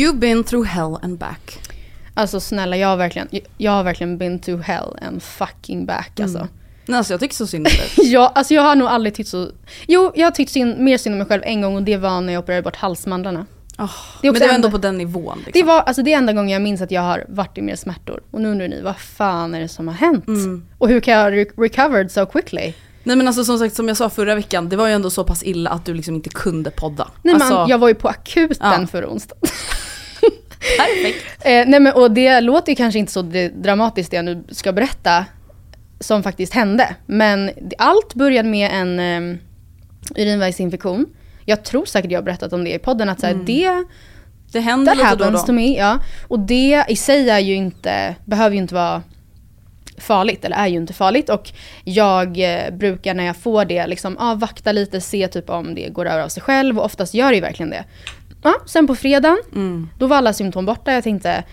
You've been through hell and back. Alltså snälla, jag har verkligen, jag har verkligen been to hell and fucking back alltså. Nej, alltså jag tycker så synd om dig. Ja, alltså jag har nog aldrig tyckt så... Jo, jag har tyckt synd, mer synd om mig själv en gång och det var när jag opererade bort halsmandlarna. Oh, Det men det var ändå på den nivån. Liksom. Det var alltså det är enda gången jag minns att jag har varit i mer smärtor. Och nu undrar ni, vad fan är det som har hänt? Mm. Och hur kan jag ha re- recovered so quickly? Nej men alltså som sagt, som jag sa förra veckan, det var ju ändå så pass illa att du liksom inte kunde podda. Nej, alltså, man, jag var ju på akuten Ja. förra onsdagen. Perfekt. Eh, nej men, och det låter ju kanske inte så dramatiskt det jag nu ska berätta som faktiskt hände. Men allt började med en um, urinvägsinfektion. Jag tror säkert jag har berättat om det i podden att så här, det Det händer lite då och då. to me. Ja. Och det i sig är ju inte, behöver ju inte vara farligt, eller är ju inte farligt. Och jag eh, brukar när jag får det liksom avvakta lite, se typ om det går över av sig själv och oftast gör det ju verkligen det. Ja, sen på fredagen, Mm. då var alla symptom borta. Jag tänkte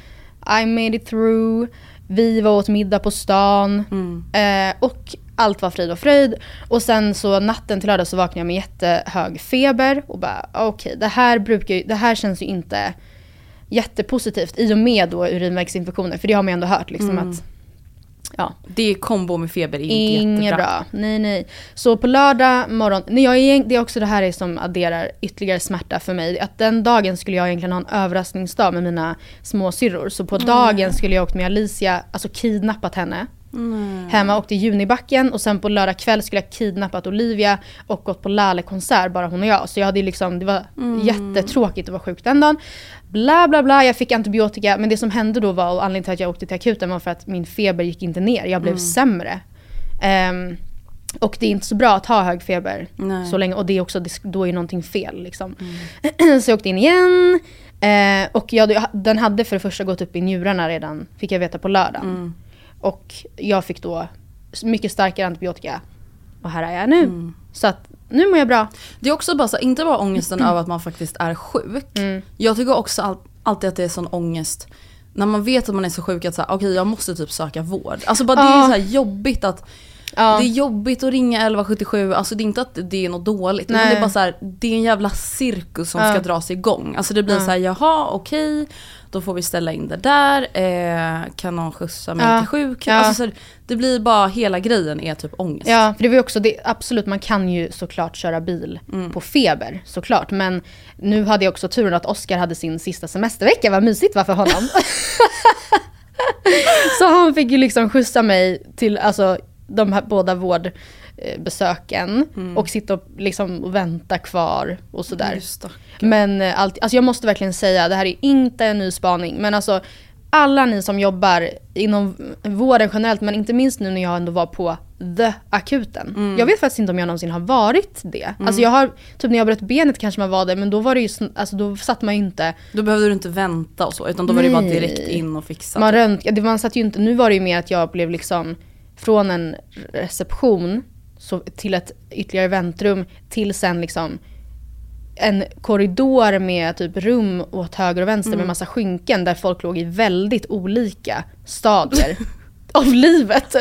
I made it through. Vi var åt middag på stan. Mm. Eh, och allt var frid och fröjd. Och sen så natten till lördag så vaknade jag med jättehög feber. Och bara okej, det här brukar ju, det här känns ju inte jättepositivt i och med då urinvägsinfektioner. För det har man ju ändå hört liksom Mm. att ja, Det är kombo med feber är inte Inget jättebra. bra. Nej, nej. Så på lördag morgon, nej, jag är, det är också det här är som adderar ytterligare smärta för mig. Att den dagen skulle jag egentligen ha en överraskningsdag med mina småsyrror. Så på dagen skulle jag åkt med Alicia, alltså kidnappat henne. Hemma åkte Junibacken och sen på lördag kväll skulle jag kidnappat Olivia och gått på Lale-konsert, bara hon och jag. Så jag hade liksom, det var jättetråkigt att vara sjuk den dagen. Bla bla bla, jag fick antibiotika. Men det som hände då var, och anledningen till att jag åkte till akuten var för att min feber gick inte ner. Jag blev sämre. Ehm, och det är inte så bra att ha hög feber Nej. så länge. Och det är också, då är någonting fel liksom. så jag åkte in igen. Eh, och jag, den hade för det första gått upp i njurarna redan, fick jag veta på lördagen. Och jag fick då mycket starkare antibiotika. Och här är jag nu. Så att nu mår jag bra. Det är också bara så, inte bara ångesten över att man faktiskt är sjuk. Jag tycker också all, alltid att det är sån ångest när man vet att man är så sjuk att så här, okej jag måste typ söka vård. Alltså bara det är så här jobbigt att Ja. Det är jobbigt att ringa 1177, alltså det är inte att det är något dåligt. Utan Nej. det är bara så här, det är en jävla cirkus som Ja. ska dras igång. Alltså det blir Ja. så här, jaha okej, då får vi ställa in det där. Eh, kan någon skjutsa mig Ja. till sjukhus? Ja. Alltså här, det blir bara, hela grejen är typ ångest. Ja, för det var ju också det, absolut man kan ju såklart köra bil på feber såklart. Men nu hade jag också turen att Oskar hade sin sista semestervecka, vad mysigt var för honom. Så han fick ju liksom skjutsa mig till alltså, de här båda vårdbesöken och sitta och, liksom, och vänta kvar och sådär. Men eh, allt, alltså jag måste verkligen säga, det här är inte en ny spaning, men alltså alla ni som jobbar inom vården generellt, men inte minst nu när jag ändå var på the akuten. Jag vet faktiskt inte om jag någonsin har varit det. Alltså jag har, typ när jag bröt benet kanske man var det, men då var det ju, alltså då satt man ju inte, Då behövde du inte vänta och så, utan då var det bara Nej. direkt in och fixa. man rönt, ja, det- man satt ju inte, nu var det ju mer att jag blev liksom från en reception så till ett ytterligare väntrum till sen liksom en korridor med typ rum åt höger och vänster med massa skynken där folk låg i väldigt olika stadier av livet.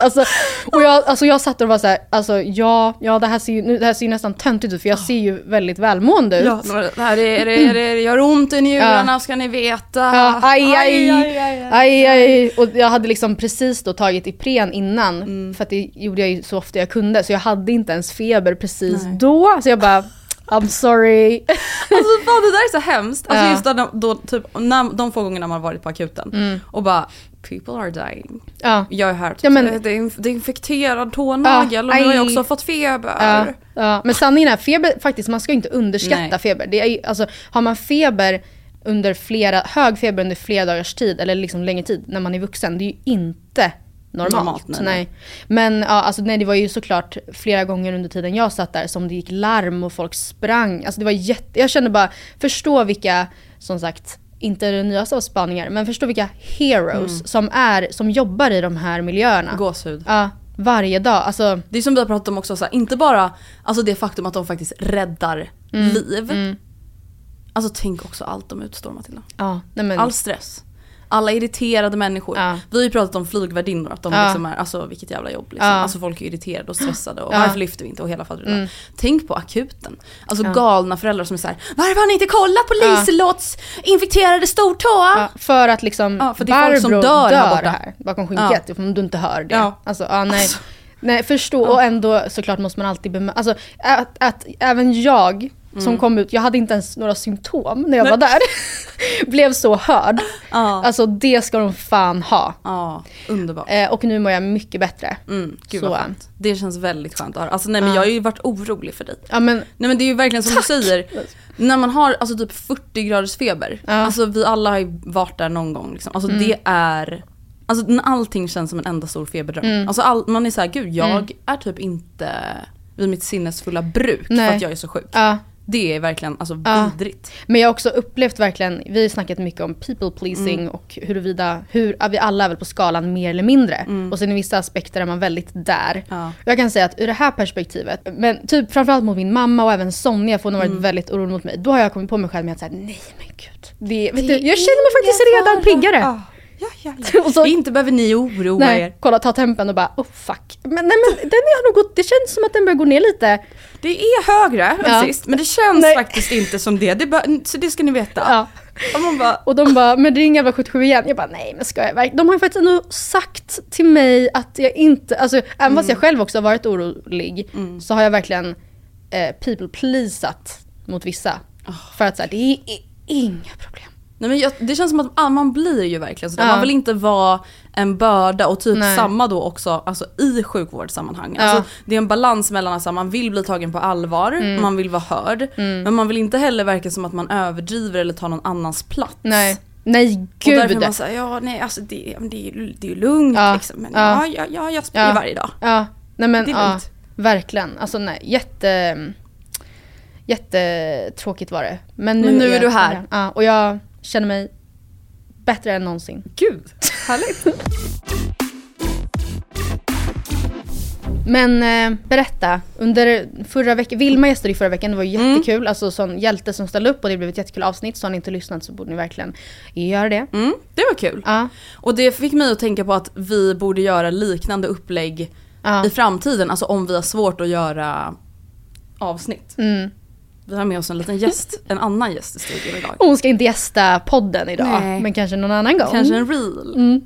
Alltså, och jag, alltså jag satt och var så här, alltså ja, ja det, här ser ju, nu- det här ser ju nästan töntigt ut för jag ser ju väldigt välmående ut. Ja, det här är, det, det gör ont i njurarna ska ni veta. Ja, aj, aj, aj, aj, aj. Och jag hade liksom precis då tagit Ipren innan, Mm. för att det gjorde jag ju så ofta jag kunde, så jag hade inte ens feber precis då. Så jag bara, I'm sorry. Alltså fan det där är så hemskt. Alltså Ja. just då, då, typ, när, de få gångerna man har varit på akuten Mm. och bara people are dying. Ja. Jag är här, typ, Ja, men- det, är, det är infekterad tånagel och nu har jag också fått feber. Ja, ja. Men sanningen är, feber, faktiskt, man ska inte underskatta Nej. feber. Det är, alltså, har man feber under flera, hög feber under flera dagars tid, eller liksom längre tid, när man är vuxen, det är ju inte normalt. Normalt, nej, nej. Men ja, alltså, nej, det var ju såklart flera gånger under tiden jag satt där som det gick larm och folk sprang. Alltså, det var jätte, jag kände bara, förstå vilka, som sagt, inte det nyaste av spaningar, men förstå vilka heroes Mm. som, är, som jobbar i de här miljöerna. Gåshud. Ja, varje dag. Alltså, Det är som vi har pratat om också, så här, inte bara alltså det faktum att de faktiskt räddar Mm. liv. Alltså tänk också allt de utstår Matilda. ja, nej men, All stress. Alla irriterade människor. Ja. Vi har ju pratat om flygvärdinnor, att de Ja. liksom är, alltså vilket jävla jobb liksom. Ja. Alltså folk är irriterade och stressade och Ja. varför lyfter vi inte och hela faderullan. Mm. Tänk på akuten. Alltså Ja. galna föräldrar som är såhär, varför har ni inte kollat på Liselottes infekterade stortå? Ja, för att liksom Ja, för det är folk som Barbro dör här borta. här bakom skynket, om du inte hör det. Ja. Alltså, ja, nej. Alltså. nej, förstå. Och ändå såklart måste man alltid bemöta. Alltså, att, att även jag som kom ut, jag hade inte ens några symptom när jag var där, blev så hörd. Ja. Alltså det ska de fan ha. Ja, underbart. Eh, och nu mår jag mycket bättre. Mm, gud så. Det känns väldigt skönt att höra. Alltså nej men Ja. jag har ju varit orolig för dig. Ja, men, Nej men det är ju verkligen som du säger, när man har alltså typ 40 graders feber, Ja. alltså vi alla har ju varit där någon gång liksom. Alltså det är, alltså allting känns som en enda stor feberdröm. Alltså all, man är såhär, gud jag är typ inte vid mitt sinnesfulla bruk för Nej. att jag är så sjuk. ja. Det är verkligen alltså Ja. vidrigt. Men jag har också upplevt verkligen, vi har snackat mycket om people pleasing Mm. och huruvida, hur, vi alla är väl på skalan mer eller mindre. Mm. Och sen i vissa aspekter är man väldigt där. Ja. Jag kan säga att ur det här perspektivet, men typ framförallt mot min mamma och även Sonja för hon har Mm. varit väldigt orolig mot mig. Då har jag kommit på mig själv med att säga nej men gud. Det, vet du, jag känner mig faktiskt redan piggare. Ja, ja, ja. ja. Så- Inte behöver ni oroa Nej, er. kolla ta tempen och bara oh fuck. Men, nej, men den har nog gått, det känns som att den börjar gå ner lite. Det är högre än Ja. sist men det känns Nej. faktiskt inte som det. det bara, så det ska ni veta. Ja. Och bara, Och de bara, men det är ingen jävla 77 igen. Jag bara, nej men ska jag verkligen? De har ju faktiskt ändå sagt till mig att jag inte, alltså även fast Mm. jag själv också har varit orolig, så har jag verkligen eh, people pleasat mot vissa. Ah. För att så här, det är inga problem. Nej, men jag, det känns som att ah, man blir ju verkligen sådär. Ja. Man vill inte vara en börda och typ Nej. samma då också alltså, i sjukvårdssammanhang. Ja. Alltså, det är en balans mellan att alltså, man vill bli tagen på allvar, Mm. man vill vara hörd. Men man vill inte heller verka som att man överdriver eller tar någon annans plats. Nej, nej Och därför är gud. man såhär, ja nej alltså det, det, är, det är lugnt Ja. liksom. Men Ja. ja, ja, ja jag spelar Ja. varje dag. Ja, nej men Det är ja, verkligen. Alltså nej, jätte... Jättetråkigt var det. Men nu, Men nu är jag du här. Ja, och jag känner mig bättre än någonsin. Gud, härligt. Men eh, berätta, under förra veckan, Vilma gästade i förra veckan, det var Mm. jättekul. Alltså sån hjälte som ställde upp och det blev ett jättekul avsnitt. Så har ni inte lyssnat så borde ni verkligen göra det. Mm, det var kul. Ja, Och det fick mig att tänka på att vi borde göra liknande upplägg ja. i framtiden, alltså om vi har svårt att göra avsnitt. Mm. Vi har med oss en liten gäst, en annan gäst i studion idag. Och Hon ska inte gästa podden idag, Nej. men kanske någon annan gång. Kanske en reel. Mm.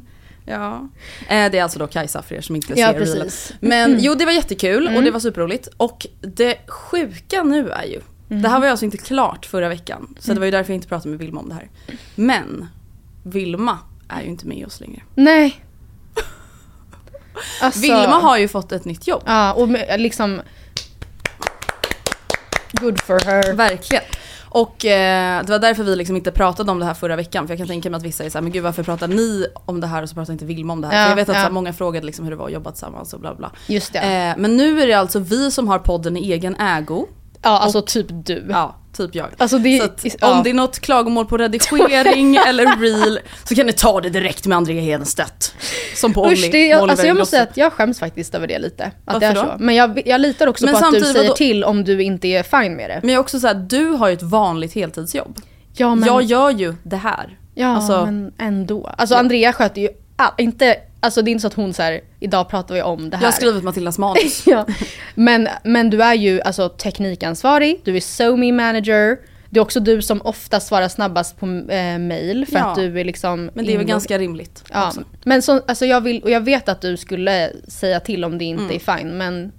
Ja. Eh, det är alltså då Kajsa för er som inte Ja, ser reelen. Men jo det var jättekul och Mm. det var superroligt. Och det sjuka nu är ju, det här var ju alltså inte klart förra veckan. Så det var ju därför jag inte pratade med Vilma om det här. Men Vilma är ju inte med oss längre. Nej. Alltså, Vilma har ju fått ett nytt jobb. Ja, och liksom... Good for her. Verkligen. Och eh, det var därför vi liksom inte pratade om det här förra veckan. För jag kan tänka mig att vissa är såhär, men gud varför pratar ni om det här och så pratar inte Vilma om det här? Ja, för jag vet att ja. så här, många frågade liksom hur det var att jobba tillsammans och bla bla. Just det. Eh, men nu är det alltså vi som har podden i egen ägo. Ja, alltså typ du. Ja, typ jag. Alltså det, Så att ja. om det är något klagomål på redigering eller reel så kan ni ta det direkt med Andrea Hedenstedt. Som på Usch, Olli. det, jag, alltså jag måste säga att jag skäms faktiskt över det lite. Att Varför det är då? så. Men jag, jag litar också Men på att du säger vadå- till om du inte är fine med det. Men jag är också såhär, du har ju ett vanligt heltidsjobb. Ja men, Jag gör ju det här. ja, alltså- men ändå. Alltså Andrea sköter ju all, inte, alltså det är inte så att hon så här, idag pratar vi om det här. Jag har skrivit Matildas manus. ja. men, men du är ju alltså teknikansvarig, du är SoMe manager. Det är också du som ofta svarar snabbast på eh, mail för Ja. att du är liksom Men det är väl ganska rimligt. Ja, också. men så, alltså jag, vill, och jag vet att du skulle säga till om det inte Mm. är fine, men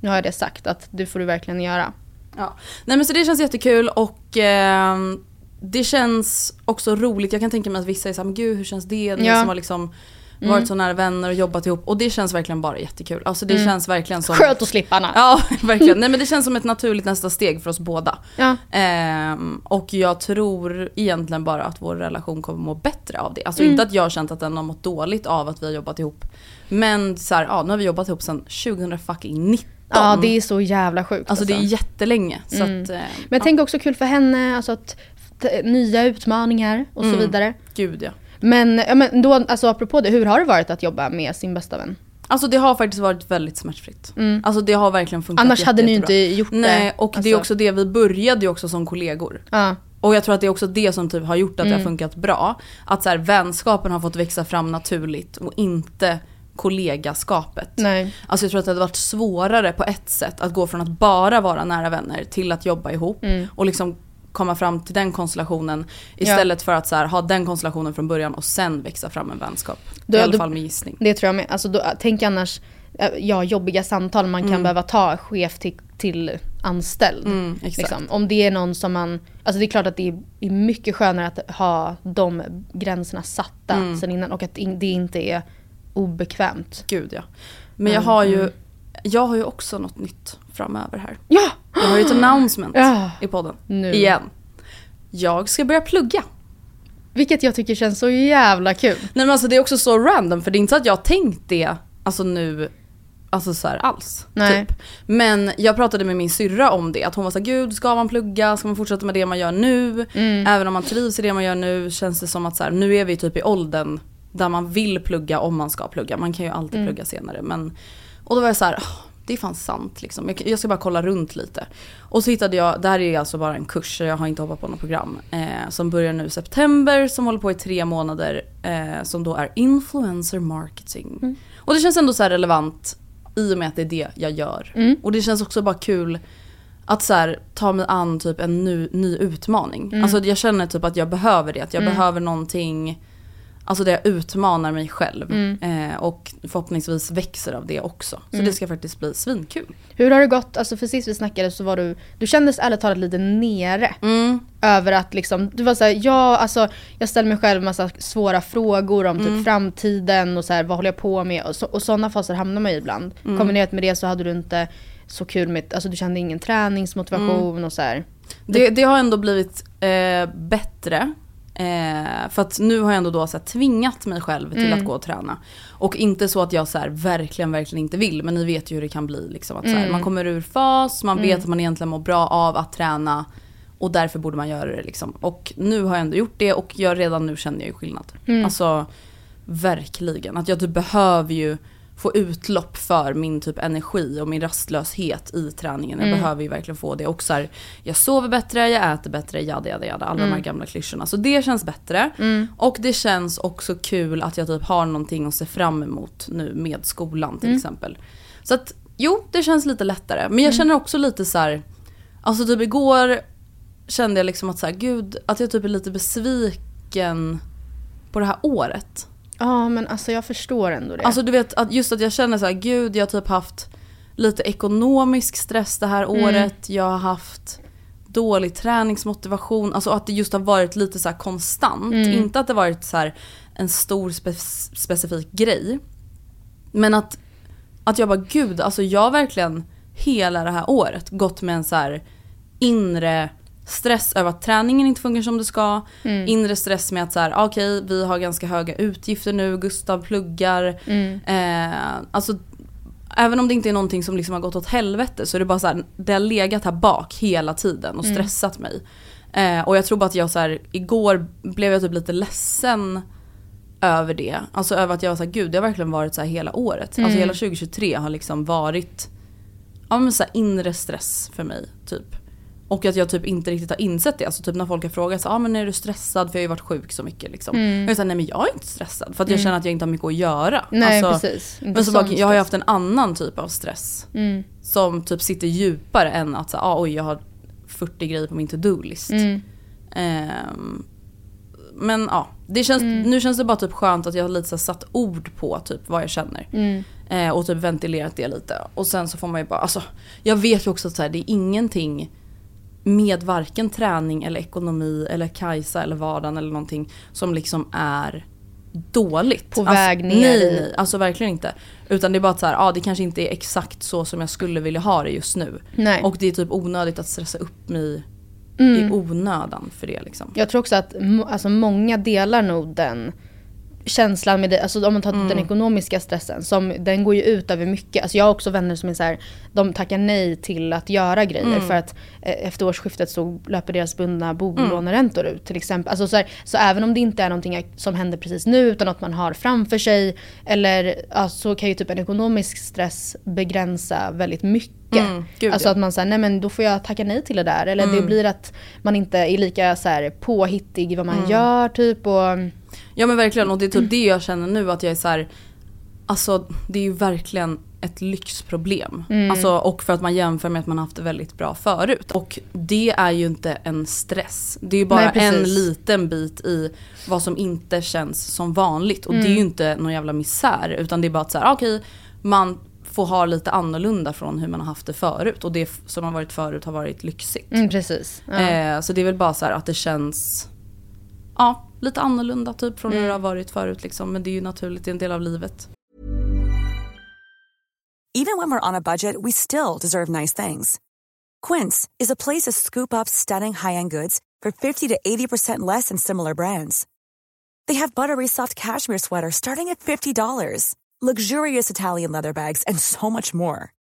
nu har jag det sagt att det får du verkligen göra. Ja. Nej men så det känns jättekul och ehm, det känns också roligt. Jag kan tänka mig att vissa är såhär, men gud hur känns det? Ni Ja. som har liksom varit så nära vänner och jobbat ihop. Och det känns verkligen bara jättekul. Alltså det känns verkligen som... Skönt att slippa Anna. Ja, verkligen. Nej men det känns som ett naturligt nästa steg för oss båda. Ja. Ehm, och jag tror egentligen bara att vår relation kommer må bättre av det. Alltså inte att jag har känt att den har mått dåligt av att vi har jobbat ihop. Men så här, ja nu har vi jobbat ihop sedan 2019. Ja, det är så jävla sjukt. Alltså det är jättelänge. Så att, eh, Men jag tänker också kul för henne, alltså att nya utmaningar och Mm. så vidare. Gud ja. Men, ja, men då, alltså apropå det, hur har det varit att jobba med sin bästa vän? Alltså det har faktiskt varit väldigt smärtfritt. Alltså det har verkligen funkat Mm. Annars jätte, hade ni ju jättebra. inte gjort det. Nej och det är Alltså, också det, vi började ju också som kollegor. Ja. Och jag tror att det är också det som typ har gjort att Mm. det har funkat bra. Att så här, vänskapen har fått växa fram naturligt och inte kollegaskapet. Nej. Alltså jag tror att det hade varit svårare på ett sätt att gå från att bara vara nära vänner till att jobba ihop. Mm. Och liksom komma fram till den konstellationen istället för att så här, ha den konstellationen från början och sen växa fram en vänskap. Då- I alla fall med gissning. Det tror jag med. Alltså då, tänk annars, eh, ja jobbiga samtal man kan Mm. behöva ta chef till, till anställd. Mm. Liksom. Om det är någon som man, alltså det är klart att det är, mycket skönare att ha de gränserna satta Mm. sen innan och att det inte är obekvämt. Gud ja. Men jag har ju, jag har ju också något nytt framöver här. Ja! Jag har ju ett announcement Ja. i podden. Nu. Igen. Jag ska börja plugga. Vilket jag tycker känns så jävla kul. Nej men alltså det är också så random för det är inte så att jag har tänkt det alltså nu Alltså så här alls. Nej. Typ. Men jag pratade med min syrra om det. Att hon var så här, gud ska man plugga? Ska man fortsätta med det man gör nu? Mm. Även om man trivs i det man gör nu känns det som att så här, nu är vi typ i åldern där man vill plugga om man ska plugga. Man kan ju alltid Mm. plugga senare. Men, och då var jag så här, "Åh, det är fan sant liksom. Jag, jag ska bara kolla runt lite. Och så hittade jag, det här är alltså bara en kurs, jag har inte hoppat på något program. Eh, som börjar nu i september, som håller på i tre månader. Eh, som då är influencer marketing. Mm. Och det känns ändå så här relevant i och med att det är det jag gör. Mm. Och det känns också bara kul att så här, ta mig an typ en ny, ny utmaning. Mm. Alltså jag känner typ att jag behöver det. Att jag behöver någonting Alltså där jag utmanar mig själv. Mm. Eh, och förhoppningsvis växer av det också. Så det ska faktiskt bli svinkul. Hur har det gått? Alltså för sist vi snackade så var du, du kändes ärligt talat lite nere. Mm. Över att liksom, du var såhär, ja alltså jag ställer mig själv massa svåra frågor om typ Mm. framtiden och så här, vad håller jag på med? Och, så, och sådana faser hamnar man i ibland. Mm. Kombinerat med det så hade du inte så kul med, alltså du kände ingen träningsmotivation och så här. Det, det har ändå blivit eh, bättre. Eh, för att nu har jag ändå då så här, tvingat mig själv till Mm. att gå och träna. Och inte så att jag så här, verkligen, verkligen inte vill. Men ni vet ju hur det kan bli. Liksom, att, så Mm. här, man kommer ur fas, man vet att man egentligen mår bra av att träna. Och därför borde man göra det. Liksom. Och nu har jag ändå gjort det och jag, redan nu känner jag ju skillnad. Mm. Alltså verkligen. Att jag typ behöver ju få utlopp för min typ energi och min rastlöshet i träningen. Jag behöver ju verkligen få det. Och så här, jag sover bättre, jag äter bättre, jada jada jada. Alla de här gamla klyschorna. Så det känns bättre. Och det känns också kul att jag typ har någonting att se fram emot nu med skolan till exempel. Så att jo, det känns lite lättare. Men jag känner också lite så här. Alltså typ igår kände jag liksom att så här, gud, att jag typ är lite besviken på det här året. Ja men alltså jag förstår ändå det. Alltså du vet, att just att jag känner så här, gud jag har typ haft lite ekonomisk stress det här året. Jag har haft dålig träningsmotivation. Alltså att det just har varit lite så konstant. Inte att det varit så en stor spe- specifik grej. Men att, att jag bara gud, alltså jag har verkligen hela det här året gått med en så inre stress över att träningen inte funkar som det ska. Inre stress med att så här, ah, okej vi har ganska höga utgifter nu, Gustav pluggar. Eh, alltså även om det inte är någonting som liksom har gått åt helvete så är det bara så här, det har legat här bak hela tiden och stressat mig. Eh, och jag tror bara att jag så här, igår blev jag typ lite ledsen över det. Alltså över att jag var såhär, gud det har verkligen varit så här hela året. Alltså hela 2023 har liksom varit ja, men så här inre stress för mig. typ. Och att jag typ inte riktigt har insett det. Alltså typ när folk har frågat så, ah, men är du stressad? För jag har ju varit sjuk så mycket liksom. Mm. Jag såhär, nej men jag är inte stressad. För att jag känner att jag inte har mycket att göra. Nej, alltså, precis. Inte Men så bara, jag har ju haft en annan typ av stress. Mm. Som typ sitter djupare än att så, ah, oj jag har 40 grejer på min to-do-list. Mm. Ehm, men ja, det känns, Mm. nu känns det bara typ skönt att jag har lite så satt ord på typ vad jag känner. Mm. Eh, och typ ventilerat det lite. Och sen så får man ju bara, alltså jag vet ju också att det är ingenting med varken träning eller ekonomi eller Kajsa eller vardagen eller någonting som liksom är dåligt. På alltså, väg ner Nej, nej, alltså verkligen inte. Utan det är bara att så här, ja det kanske inte är exakt så som jag skulle vilja ha det just nu. Nej. Och det är typ onödigt att stressa upp mig Mm. i onödan för det liksom. Jag tror också att alltså, många delar nog den känslan med det, alltså om man tar Mm. den ekonomiska stressen, som, den går ju ut över mycket. Alltså jag har också vänner som är så här, de tackar nej till att göra grejer Mm. för att eh, efter årsskiftet så löper deras bundna bolåneräntor ut till exempel. Alltså så, här, så även om det inte är någonting som händer precis nu utan något man har framför sig, eller ja, så kan ju typ en ekonomisk stress begränsa väldigt mycket. Mm, gud, alltså ja. att man säger nej men då får jag tacka nej till det där. Eller det blir att man inte är lika så här, påhittig i vad man gör typ. Och, Ja men verkligen och det är typ det jag känner nu att jag är så här. Alltså det är ju verkligen ett lyxproblem. Alltså, och för att man jämför med att man haft det väldigt bra förut. Och det är ju inte en stress. Det är ju bara Nej, en liten bit i vad som inte känns som vanligt. Och det är ju inte någon jävla misär utan det är bara att så här, okej man får ha lite annorlunda från hur man har haft det förut. Och det som har varit förut har varit lyxigt. mm, precis. Ja. Eh, så det är väl bara så här att det känns ja, lite annorlunda typ från hur Mm. det har varit förut liksom. Men det är ju naturligt, det är en del av livet. Even when we're on a budget, we still deserve nice things. Quince is a place to scoop up stunning high-end goods for 50 to 80% less than similar brands. They have buttery soft cashmere sweaters starting at $50, luxurious Italian leather bags, and so much more.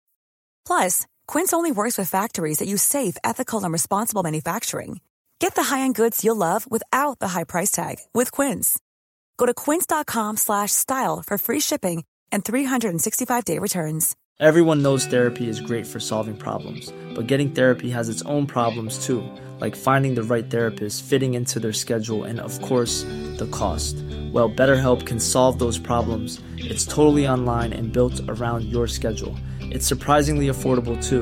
Plus, Quince only works with factories that use safe, ethical, and responsible manufacturing. Get the high-end goods you'll love without the high price tag with Quince. Go to quince.com slash style for free shipping and 365-day returns. Everyone knows therapy is great for solving problems, but getting therapy has its own problems too, like finding the right therapist, fitting into their schedule, and of course, the cost. Well, BetterHelp can solve those problems. It's totally online and built around your schedule. It's surprisingly affordable too.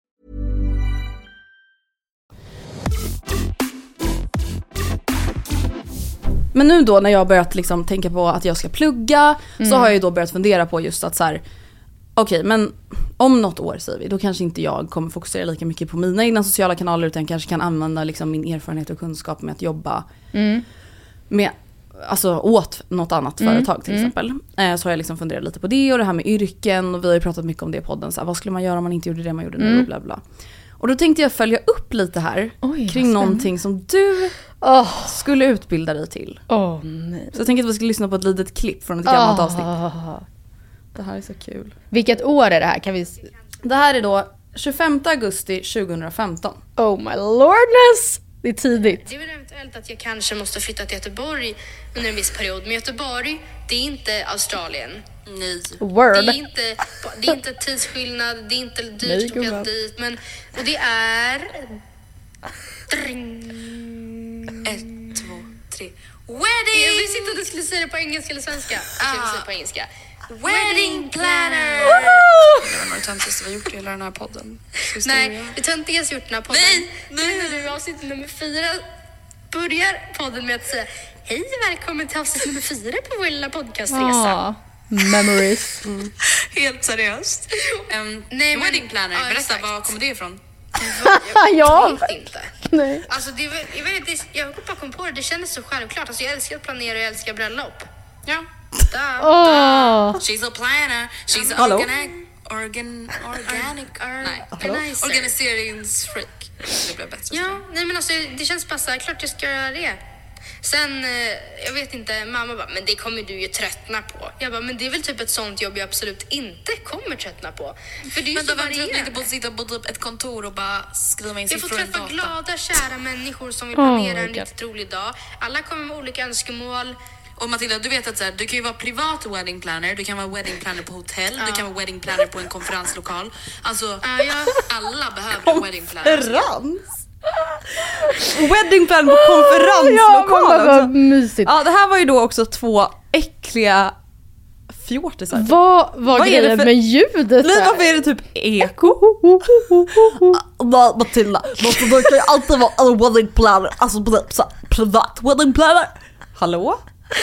Men nu då när jag har börjat liksom tänka på att jag ska plugga så har jag då börjat fundera på just att så här. Okej men om något år säger vi, då kanske inte jag kommer fokusera lika mycket på mina egna sociala kanaler utan kanske kan använda liksom min erfarenhet och kunskap med att jobba med, alltså åt något annat företag till exempel. Eh, så har jag liksom funderat lite på det och det här med yrken och vi har ju pratat mycket om det i podden. Så här, vad skulle man göra om man inte gjorde det man gjorde nu och bla bla. Och då tänkte jag följa upp lite här Oj, kring någonting som du Åh, skulle utbilda dig till. nej. Så jag tänkte att vi skulle lyssna på ett litet klipp från ett gammalt avsnitt. Det här är så kul. Vilket år är det här? Kan vi... Det här är då 25 augusti 2015. Oh my lordness! Det är tidigt. Det är väl eventuellt att jag kanske måste flytta till Göteborg under en viss period. Men Göteborg, det är inte Australien. Nej. Word. Det är inte, det är inte tidsskillnad, det är inte Nej, dyrt att åka dit. Men, och det är... Dring. Ett, två, tre. Nej, jag visste inte att du skulle säga det på engelska eller svenska. Okej, vi säger på engelska. Wedding planner! Nog det töntigaste vi har gjort i hela den här podden. Nej, det töntigaste jag gjort i den här podden. Nej, Nu när du avsnitt nummer fyra börjar podden med att säga Hej välkommen till avsnitt nummer fyra på vår lilla podcastresa. Ja, memories. Helt seriöst. Um, Nej, men- wedding planner, ja, berätta exakt. var kommer det ifrån? ja, Jag vet inte. nej. Alltså, det, jag, vet, jag bara kom på det, det kändes så självklart. Alltså, jag älskar att planera och jag älskar bröllop. Ja. Åh. She's a planner, she's a Hallå? organic, organ, organic. Organizer. Organiseringsfreak. Det blev bättre. Ja, nej men alltså det känns bara så här, klart jag ska göra det. Sen, eh, jag vet inte, mamma bara, men det kommer du ju tröttna på. Jag bara, men det är väl typ ett sånt jobb jag absolut inte kommer tröttna på. För det är ju Men så då du inte varierande. på att sitta på typ ett kontor och bara skriva in Jag får siffror i en träffa data? glada, kära människor som vill Oh planera my en God. riktigt rolig dag. Alla kommer med olika önskemål. Och Matilda, du vet att så här, du kan ju vara privat wedding planner, du kan vara wedding planner på hotell, du kan vara wedding planner på en konferenslokal. Alltså, Ja, alla behöver en wedding planner. Konferens? Wedding plan på Ja, konferenslokal vad också. mysigt. Ja, det här var ju då också två äckliga fjortisar. Vad var Vad är det grejen för- med ljudet Nej, där? Varför är det typ eko? Nej Matilda, alltså, det kan ju alltid vara en wedding planner, alltså här, privat wedding planner. Hallå?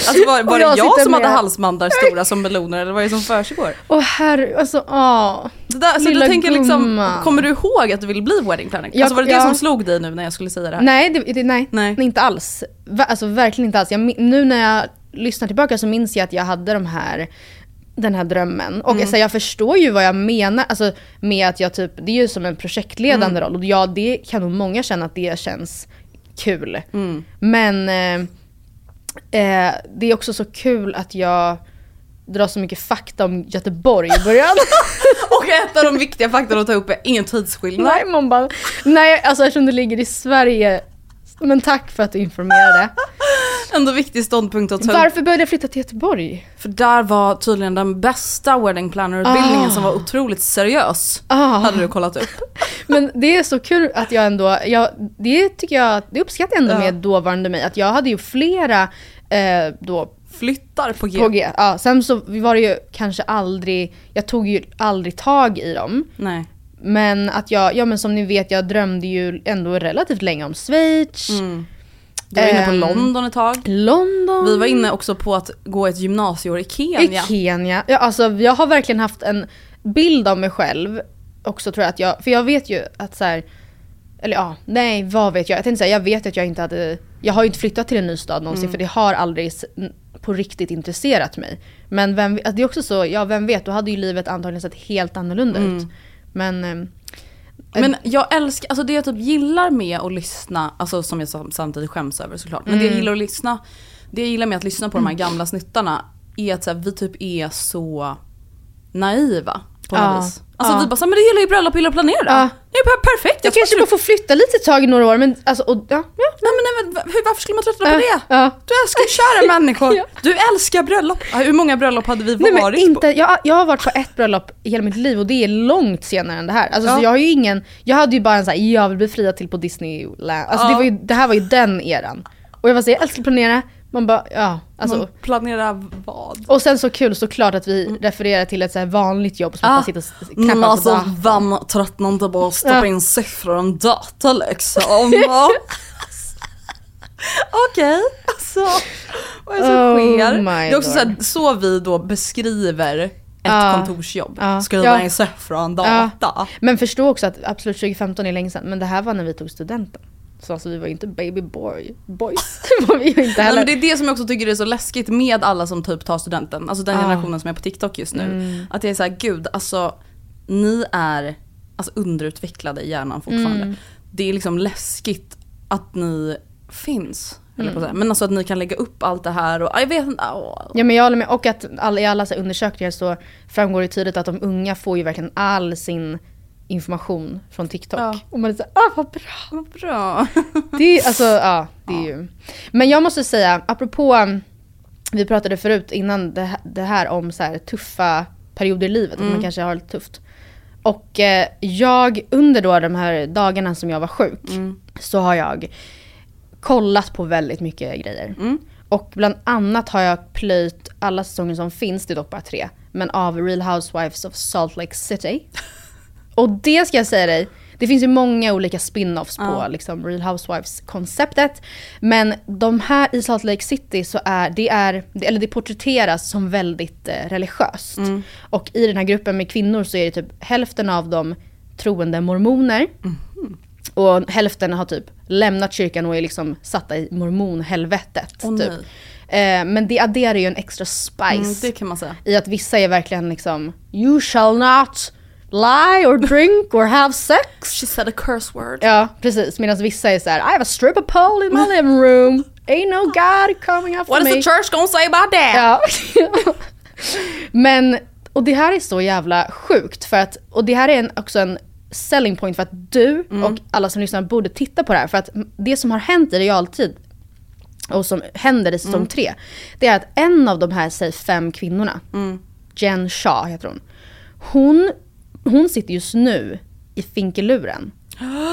Alltså var, var det jag jag som hade med- halsmandlar stora som meloner eller vad är det som försiggår? Åh herre, alltså åh. Så, där, så Lilla du tänker liksom, kommer du ihåg att du vill bli wedding planner? Jag- alltså var det det ja. som slog dig nu när jag skulle säga det här? Nej, det, det, nej, Nej. inte alls. Alltså verkligen inte alls. Jag, nu när jag lyssnar tillbaka så minns jag att jag hade de här den här drömmen. Och alltså, jag förstår ju vad jag menar alltså, med att jag typ, det är ju som en projektledande roll. Och ja, det kan nog många känna att det känns kul. Men eh, eh, det är också så kul att jag drar så mycket fakta om Göteborg i början. Och ett av de viktiga faktorna att ta upp är ingen tidsskillnad. nej, man bara, nej alltså eftersom det ligger i Sverige. Men tack för att du informerade. Ändå viktig ståndpunkt att ta. Varför började jag flytta till Göteborg? För där var tydligen den bästa wedding planner-utbildningen Ah. som var otroligt seriös. Ah. Hade du kollat upp. Men det är så kul att jag ändå, jag, det tycker jag, det uppskattar jag ändå Ja. med dåvarande mig. Att jag hade ju flera eh, då Flyttar på G. på G. Ja, sen så var det ju kanske aldrig, jag tog ju aldrig tag i dem. Nej. Men att jag, ja men som ni vet, jag drömde ju ändå relativt länge om Schweiz, Mm. Du var inne på Ehm, London ett tag. London. Vi var inne också på att gå ett gymnasieår i Kenya. I Kenya. Ja, alltså, jag har verkligen haft en bild av mig själv också tror jag att jag, för jag vet ju att så här, eller ja, nej vad vet jag? Jag tänkte säga, jag vet att jag inte hade, jag har ju inte flyttat till en ny stad någonsin Mm. för det har aldrig på riktigt intresserat mig. Men vem, alltså, det är också så, ja vem vet, då hade ju livet antagligen sett helt annorlunda ut. Men ehm, Men jag älskar, alltså det jag typ gillar med att lyssna, alltså som jag sam- samtidigt skäms över såklart. Men det jag Mm. gillar att lyssna, det jag gillar med att lyssna på de här gamla snittarna är att så här, vi typ är så naiva på något Ja, vis. Alltså ja. vi bara så men det gillar ju bröllop, gillar att planera. Ja. Det är per- perfekt. Jag kanske bara får flytta lite tag i några år men alltså, och, ja, ja. Nej men nej, hur, varför skulle man tröttna på det? ja. Du älskar kära människor. Ja. Du älskar bröllop. Hur många bröllop hade vi Nej, men varit inte, på? jag, jag har varit på ett bröllop i hela mitt liv och det är långt senare än det här. Alltså, så jag har ju ingen, jag hade ju bara en sån här, jag vill bli friad till på Disneyland. Alltså, det, var ju, det här var ju den eran. Och jag var så jag älskar att planera. Man bara, ja. Alltså, Man planerar vad? och sen så kul såklart att vi refererar till ett så här vanligt jobb som att bara sitta och knappa Men på alltså datorn. vem tröttnar inte bara att stoppa in siffror i en data liksom? Okej, alltså vad är det som Oh sker? Det är också så, här, så vi då beskriver ett Ja. kontorsjobb. Ja. Skriva Ja. in siffror i en data. Ja. Men förstå också att absolut 2015 är länge sedan, men det här var när vi tog studenten. Så alltså vi var inte baby boy, boys. var vi inte Nej, heller. men det är det som jag också tycker är så läskigt med alla som typ tar studenten, alltså den Ja. generationen som är på TikTok just nu. Mm. Att det är så här, gud alltså ni är alltså, underutvecklade i hjärnan fortfarande. Mm. Det är liksom läskigt att ni finns. Mm. Men alltså att ni kan lägga upp allt det här och jag vet inte. Ja men jag håller med. Och att all, i alla så undersökningar så framgår det tydligt att de unga får ju verkligen all sin information från TikTok. Ja. Och man är såhär, ah vad bra. Vad bra. Det är, alltså, ja, det är ju. Men jag måste säga, apropå, um, vi pratade förut innan det, här- det här om så här tuffa perioder i livet, att man kanske har det tufft. Och eh, jag, under då de här dagarna som jag var sjuk, så har jag kollat på väldigt mycket grejer. Och bland annat har jag plöjt alla säsonger som finns, det är dock bara tre, men av Real Housewives of Salt Lake City. Och det ska jag säga dig, det finns ju många olika spin-offs på liksom Real Housewives-konceptet. Men de här i Salt Lake City så är det, är, eller det porträtteras som väldigt eh, religiöst. Och i den här gruppen med kvinnor så är det typ hälften av dem troende mormoner. Och hälften har typ lämnat kyrkan och är liksom satta i mormonhelvetet. Åh, typ. Eh, men det adderar ju en extra spice. Mm, man säga. I att vissa är verkligen liksom You shall not lie or drink or have sex. She said a curse word. Ja, precis. Medan vissa är så här: I have a stripper pole in my living room. Ain't no God coming after What me. is the church gonna say about that? Ja. Men, och det här är så jävla sjukt för att, och det här är en, också en selling point för att du och alla som lyssnar borde titta på det här. För att det som har hänt i realtid och som händer i säsong tre, det är att en av de här, säg fem kvinnorna, Jen Shaw heter hon. Hon, hon sitter just nu i finkeluren.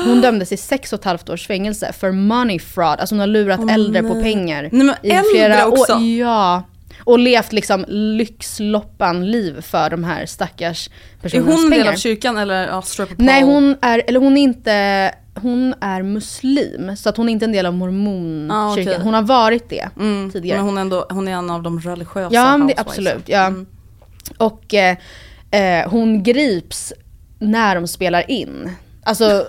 Hon dömdes i sex och ett halvt års fängelse för money fraud. Alltså hon har lurat äldre på pengar. Nej, men i flera också? År. Ja. Och levt liksom lyxloppan-liv för de här stackars Är personernas hon en del pengar. av kyrkan eller ja? Nej hon är, eller hon är inte, hon är muslim. Så att hon är inte en del av mormonkyrkan. Ah, okej. Hon har varit det mm, tidigare. Men hon är, ändå, hon är en av de religiösa Ja, det, absolut. Ja. Och eh, eh, hon grips när de spelar in. Alltså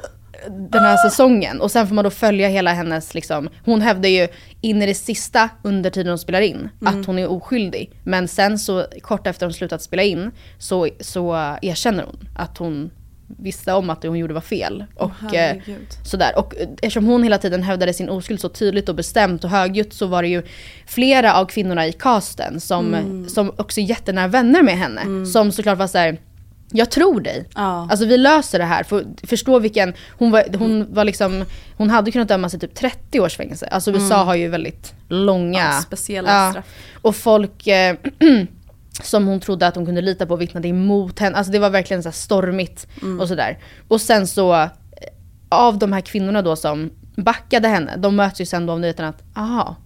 den här säsongen. Och sen får man då följa hela hennes, liksom, hon hävdar ju in i det sista under tiden de spelar in att hon är oskyldig. Men sen så kort efter de slutat spela in så, så erkänner hon att hon visste om att det hon gjorde var fel. Och, eh, herregud. sådär. Och eh, eftersom hon hela tiden hävdade sin oskuld så tydligt och bestämt och högljutt så var det ju flera av kvinnorna i casten som, Mm. som också är jättenära vänner med henne. Som såklart var såhär, jag tror dig. Ja. Alltså vi löser det här. För, förstå vilken, hon var, hon var liksom, hon hade kunnat dömas till typ 30 års fängelse. Alltså USA har ju väldigt långa, Mm. Ja, speciella straff. Och folk eh, som hon trodde att hon kunde lita på vittnade emot henne. Alltså det var verkligen så här stormigt Mm. och sådär. Och sen så, eh, av de här kvinnorna då som backade henne, de möts ju sen då av nyheten att, aha,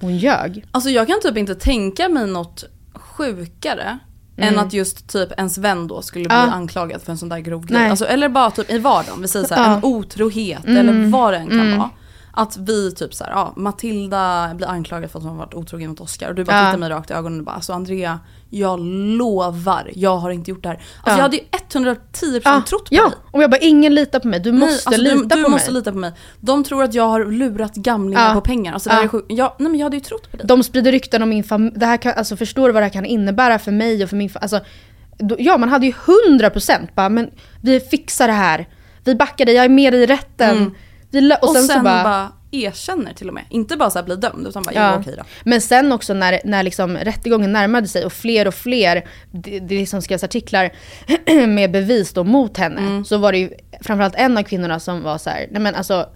hon ljög. Alltså jag kan typ inte tänka mig något sjukare än att just typ ens vän då skulle bli Mm. Ja. anklagad för en sån där grov grej. Alltså, eller bara typ i vardagen, vi säger såhär, Ja. Mm. en otrohet eller vad det än kan vara. Att vi typ såhär, ja Matilda blir anklagad för att hon har varit otrogen mot Oscar och du bara Ja. tittar mig rakt i ögonen och bara alltså Andrea, jag lovar, jag har inte gjort det här. Alltså Ja. jag hade ju 110% Ja, trott på ja. dig. och jag bara, ingen litar på mig, du måste Nej, alltså, lita du, du på måste mig. lita på mig. De tror att jag har lurat gamlingar Ja. på pengar. Alltså, det Ja. är sjukt. jag, nej men jag hade ju trott på dig. De sprider rykten om min familj, det här kan, alltså förstår du vad det här kan innebära för mig och för min familj? Alltså, då, ja man hade ju 100% bara, men vi fixar det här. Vi backar dig, jag är med dig i rätten. Vi lö- och, sen, så bara, erkänner till och med. Inte bara så här bli dömd utan bara, ja. okej då. Men sen också när, när liksom rättegången närmade sig och fler och fler, det, det liksom skrevs artiklar med bevis då mot henne. Mm. Så var det ju framförallt en av kvinnorna som var så här, nej men alltså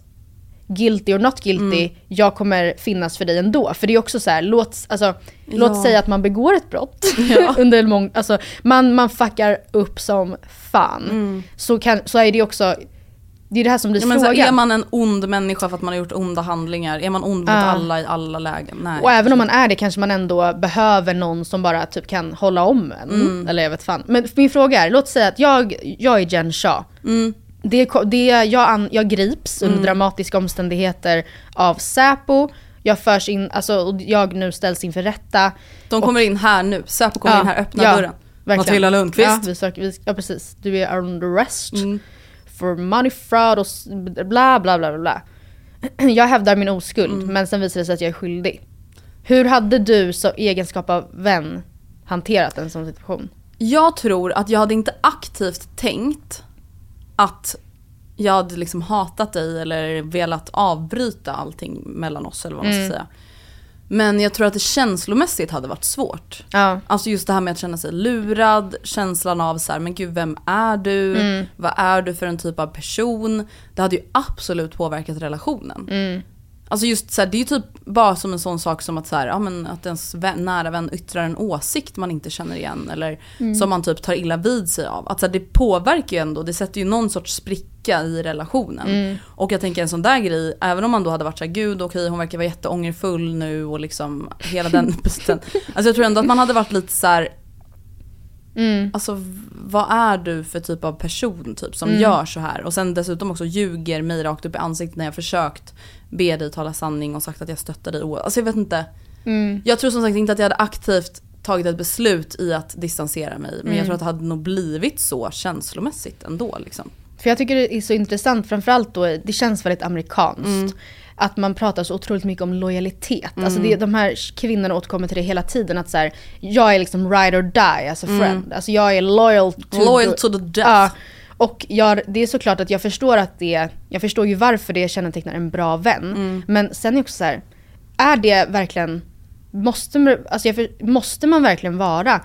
guilty or not guilty, Mm. jag kommer finnas för dig ändå. För det är också så här, låt, alltså, låt Ja. säga att man begår ett brott. under en mång, alltså, man, man fuckar upp som fan. Så, kan, så är det också, det är det här som blir Mm. Ja, frågan. är man en ond människa för att man har gjort onda handlingar? Är man ond mot Ja. alla i alla lägen? Nej. Och även om man är det kanske man ändå behöver någon som bara typ kan hålla om en. Mm. Eller jag vet fan. Men min fråga är, låt säga att jag, jag är Jen Shaw. Mm. Det, det, jag, an, jag grips under dramatiska omständigheter av Säpo. Jag förs in, alltså och jag nu ställs inför rätta. De kommer in här nu. Säpo kommer in här, öppna ja, dörren. verkligen. Matilda Lundqvist. Ja, vi söker, vi, ja precis. Du är under arrest. For money fraud och bla bla bla bla. Jag hävdar min oskuld Mm. men sen visar det sig att jag är skyldig. Hur hade du som egenskap av vän hanterat en sån situation? Jag tror att jag hade inte aktivt tänkt att jag hade liksom hatat dig eller velat avbryta allting mellan oss eller vad man ska Mm. säga. Men jag tror att det känslomässigt hade varit svårt. Ja. Alltså just det här med att känna sig lurad, känslan av så här, men gud vem är du? Mm. Vad är du för en typ av person? Det hade ju absolut påverkat relationen. Alltså just så här, det är ju typ bara som en sån sak som att, så här, ja, men att ens vän, nära vän yttrar en åsikt man inte känner igen eller Mm. som man typ tar illa vid sig av. Att så här, det påverkar ju ändå, det sätter ju någon sorts spricka i relationen. Mm. Och jag tänker en sån där grej, även om man då hade varit så här, gud okej hon verkar vara jätteångerfull nu och liksom hela den biten. Alltså jag tror ändå att man hade varit lite så här. Mm. Alltså vad är du för typ av person typ som Mm. gör så här? Och sen dessutom också ljuger mig rakt upp i ansiktet när jag försökt be dig tala sanning och sagt att jag stöttar dig. Alltså jag vet inte. Mm. Jag tror som sagt inte att jag hade aktivt tagit ett beslut i att distansera mig. Men Mm. jag tror att det hade nog blivit så känslomässigt ändå liksom. För jag tycker det är så intressant, framförallt då, det känns väldigt amerikanskt. Mm. Att man pratar så otroligt mycket om lojalitet. Mm. Alltså det, de här kvinnorna återkommer till det hela tiden. Att så här, jag är liksom ride or die as a Mm. friend. Alltså jag är loyal to, Loyal to the death. Ja. Och jag, det är såklart att jag förstår att det, jag förstår ju varför det kännetecknar en bra vän. Mm. Men sen är det också så här, är det verkligen, måste, man- alltså jag måste man verkligen vara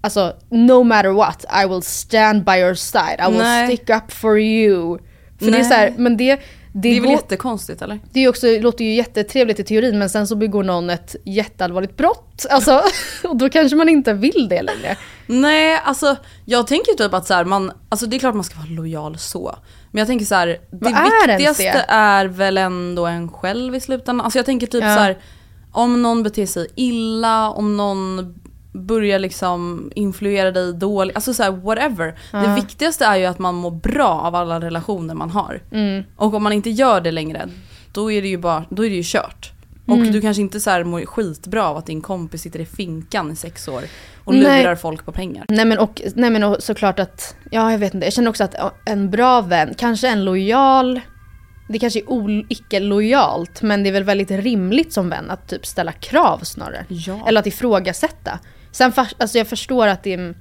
Alltså no matter what, I will stand by your side, I will Nej. stick up for you. För det är Nej. så här, men det, det, Det är väl går, jättekonstigt eller? det är också, låter ju jättetrevligt i teorin men sen så begår någon ett jätteallvarligt brott. Alltså, och då kanske man inte vill det längre. Nej, alltså jag tänker typ att så här, man, alltså det är klart man ska vara lojal så. Men jag tänker så här, det är viktigaste det? är väl ändå en själv i slutändan. Alltså jag tänker typ Ja. så här, om någon beter sig illa, om någon börjar liksom influera dig dåligt, alltså så här, whatever. Det Ja. viktigaste är ju att man mår bra av alla relationer man har. Mm. Och om man inte gör det längre, då är det ju, bara, då är det ju kört. Och Mm. du kanske inte så här mår skitbra av att din kompis sitter i finkan i sex år och Nej. lurar folk på pengar. Nej men, och, nej men och såklart att, ja jag vet inte, jag känner också att en bra vän, kanske en lojal, det kanske är ol- icke-lojalt men det är väl väldigt rimligt som vän att typ ställa krav snarare. Ja. Eller att ifrågasätta. Sen fast, alltså jag förstår att det är,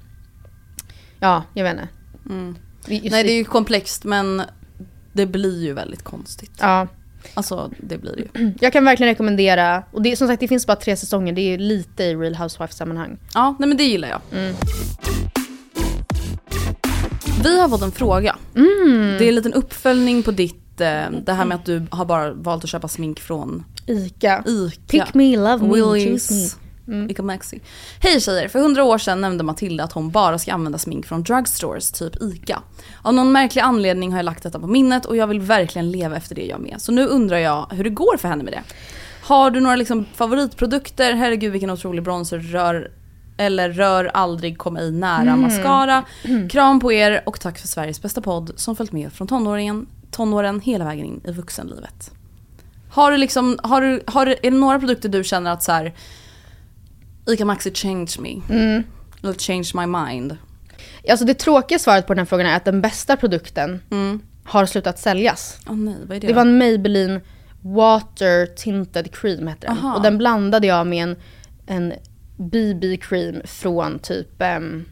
ja jag vet inte. Mm. Just Nej det är ju komplext men det blir ju väldigt konstigt. Ja. Alltså det blir det ju. Jag kan verkligen rekommendera, och det, som sagt det finns bara tre säsonger, det är lite i Real Housewives-sammanhang. Ja, nej men det gillar jag. Mm. Vi har fått en fråga. Mm. Det är en liten uppföljning på ditt, eh, det här med att du har bara valt att köpa smink från Ica. Ica. Pick me, love me, Willys. choose me. Ica Maxi. Hej tjejer! För hundra år sedan nämnde Matilda att hon bara ska använda smink från drugstores, typ Ica. Av någon märklig anledning har jag lagt detta på minnet och jag vill verkligen leva efter det jag med. Så nu undrar jag hur det går för henne med det. Har du några liksom favoritprodukter? Herregud vilken otrolig bronzer. Rör eller rör aldrig, kom ej nära Mm. mascara. Kram på er och tack för Sveriges bästa podd som följt med från tonåringen, tonåren hela vägen in i vuxenlivet. Har du liksom, har du, har är det några produkter du känner att så här, Ica Maxi changed me? Mm. Eller changed my mind? Alltså det tråkiga svaret på den här frågan är att den bästa produkten har slutat säljas. Åh nej, vad är det Det var en Maybelline Water Tinted Cream hette den. Aha. Och den blandade jag med en, en BB-cream från typ um,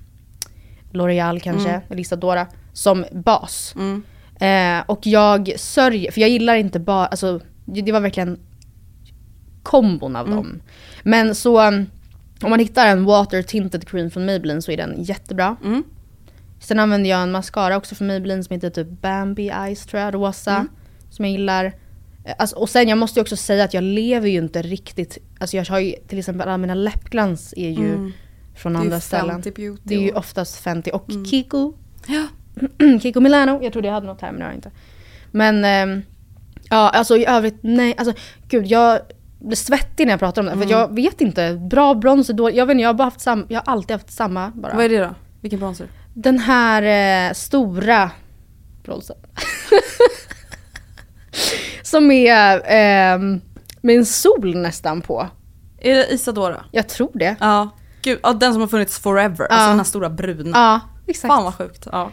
L'Oreal kanske, Mm. eller Isadora, som bas. Mm. Eh, och jag sörjer, för jag gillar inte bara, alltså det var verkligen kombon av Mm. dem. Men så um, om man hittar en Water Tinted Cream från Maybelline så är den jättebra. Mm. Sen använder jag en mascara också från Maybelline som heter typ Bambi Eyes tror jag, rosa. Mm. Som jag gillar. Eh, Alltså, och sen jag måste ju också säga att jag lever ju inte riktigt, alltså jag har ju till exempel alla mina läppglans är ju Mm. från Det är ju andra ställen. Fenty Beauty Det är ju oftast Fenty och Mm. Kiko. Ja. Kiko Milano, jag trodde jag hade något här men det har jag inte. Men ehm, ja alltså i övrigt, nej alltså gud jag blir svettig när jag pratar om det för Mm. att jag vet inte, bra bronzer, då, jag vet inte, jag har bara haft samma, jag har alltid haft samma bara. Vad är det då? Vilken bronzer? Den här eh, stora bronzern. Som är eh, med en sol nästan på. Är det Isadora? Jag tror det. Ja. Gud, ja, den som har funnits forever. Ja. Alltså den här stora bruna. Ja, exakt. Fan vad sjukt. Ja.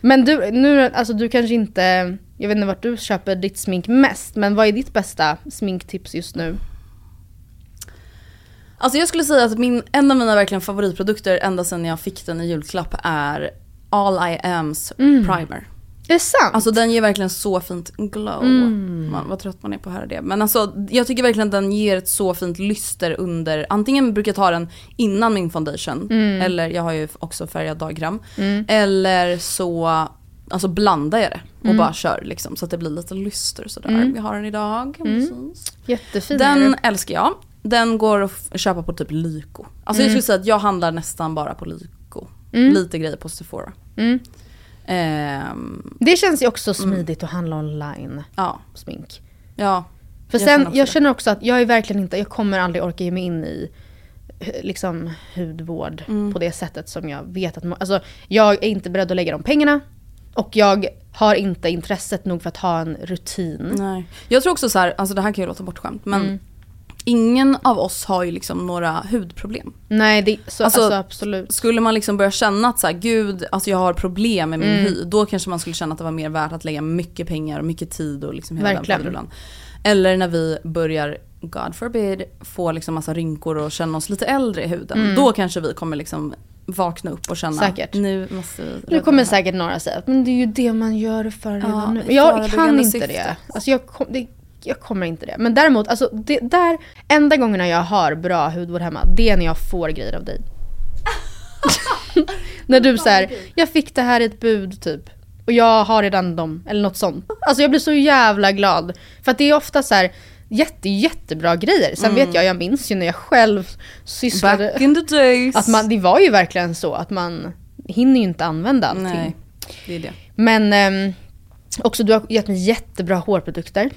Men du, nu, alltså du kanske inte, jag vet inte vart du köper ditt smink mest, men vad är ditt bästa sminktips just nu? Alltså jag skulle säga att min, en av mina verkligen favoritprodukter ända sedan jag fick den i julklapp är All I Am's Mm. primer. Är det sant? Alltså den ger verkligen så fint glow. Mm. Man, vad trött man är på att höra det. Men alltså jag tycker verkligen att den ger ett så fint lyster under, antingen brukar jag ta den innan min foundation, Mm. eller jag har ju också färgad dagkräm. Mm. Eller så alltså blandar jag det och Mm. bara kör liksom så att det blir lite lyster sådär. Mm. Vi har den idag. Mm. Jättefin är Den älskar jag. Den går att köpa på typ Lyko. Alltså jag Mm. skulle säga att jag handlar nästan bara på Lyko. Mm. Lite grejer på Sephora. Mm. Ehm, Det känns ju också smidigt att handla online. Ja. Smink. Ja. För jag sen, känner jag känner också att jag är verkligen inte, jag kommer aldrig orka ge mig in i eh, liksom hudvård Mm. på det sättet som jag vet att, alltså jag är inte beredd att lägga de pengarna. Och jag har inte intresset nog för att ha en rutin. Nej. Jag tror också så här, alltså det här kan ju låta bortskämt men Mm. Ingen av oss har ju liksom några hudproblem. Nej, det, så, Alltså, alltså, absolut. Skulle man liksom börja känna att så här, gud, alltså jag har problem med min Mm. hy, då kanske man skulle känna att det var mer värt att lägga mycket pengar och mycket tid och liksom hela Verkligen. den. Eller när vi börjar, God forbid, få liksom massa rynkor och känna oss lite äldre i huden. Mm. Då kanske vi kommer liksom vakna upp och känna, Säkert. nu måste vi Nu kommer det här." säkert några säga att men det är ju det man gör för redan Ja, nu. i Men jag kan inte syfte. det. Alltså jag, kom, det. Jag kommer inte det. Men däremot, alltså det där, enda gångerna jag har bra hudvård hemma, det är när jag får grejer av dig. när du säger jag fick det här i ett bud typ. Och jag har redan dem, eller något sånt. Alltså jag blir så jävla glad. För att det är ofta så här jätte, jättebra grejer. Sen Mm. vet jag, jag minns ju när jag själv sysslade. Back in the days. Att man, det var ju verkligen så att man hinner ju inte använda allting. Nej, det är det. Men ehm, också du har gett mig jättebra hårprodukter.